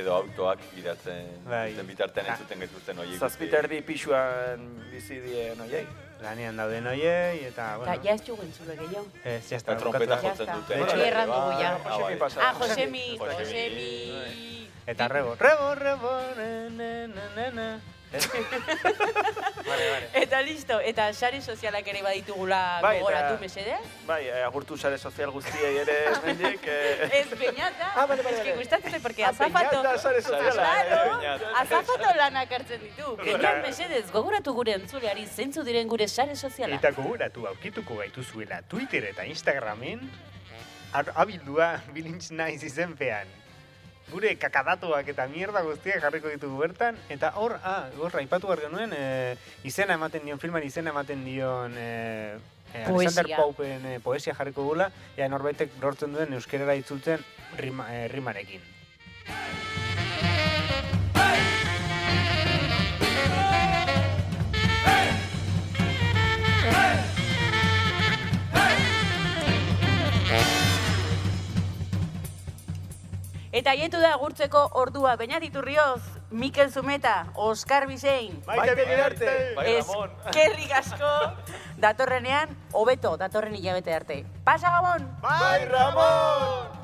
Speaker 3: edo autoak gidatzen,
Speaker 4: Bai.
Speaker 3: duten bitartean
Speaker 4: Ah.
Speaker 3: entzuten gaituzten horiek.
Speaker 2: Zazpiterdi pixuan bizi dien, oiei?
Speaker 4: Lanean dauden hoiei, eta, bueno,
Speaker 1: ja ez jugu entzule gehiago.
Speaker 4: ez,
Speaker 3: Eta
Speaker 4: jazta,
Speaker 3: trompeta jotzen
Speaker 1: está.
Speaker 3: duten.
Speaker 4: Betxo
Speaker 3: ere
Speaker 1: erran dugu
Speaker 3: bai.
Speaker 1: ja.
Speaker 3: Ah,
Speaker 2: Josemi
Speaker 1: Josemi,
Speaker 3: Josemi.
Speaker 4: Eta rebo, rebo, rebo, na, na, na. Vale, vale.
Speaker 1: Eta listo, eta sare sozialak ere baditugula
Speaker 2: Bai,
Speaker 1: gogoratu mesede?
Speaker 2: Bai, e, agurtu sare sozial guztiei ere (laughs) esmendik. E,
Speaker 1: Ez peñata,
Speaker 2: Ah, vale, vale,
Speaker 1: es que
Speaker 2: vale.
Speaker 1: gustatzen porque
Speaker 2: Ah,
Speaker 1: azafato...
Speaker 2: peñata, sare soziala.
Speaker 1: Claro,
Speaker 3: Peñata.
Speaker 1: azafato lanak hartzen ditu.
Speaker 4: Eta-
Speaker 1: Genial mesedez, gogoratu gure entzuleari zeintzu diren gure sare sozialak.
Speaker 4: Eta gogoratu aurkituko gaituzuela Twitter eta Instagramen abildua bilintz naiz izenpean. Gure kakadatuak eta mierda guztiak jarriko ditugu bertan, eta hor, ah, hor, aipatu behar genuen, e, izena ematen dion, filman izena ematen dion e, e, Alexander. Paupen e, poesia jarriko gula, ea norbaitek lortzen duen euskerara itzultzen rima, e, rimarekin.
Speaker 1: Eta haietu da gurtzeko ordua Beñat Iturrioz, Mikel Zumeta, Oskar Bisein,
Speaker 2: Maite bidarte!
Speaker 3: Bai, Ramon.
Speaker 1: eskerrik asko, datorrenean, hobeto, datorren hilabete arte. Pasa, Gabon!
Speaker 2: Bai, Ramon!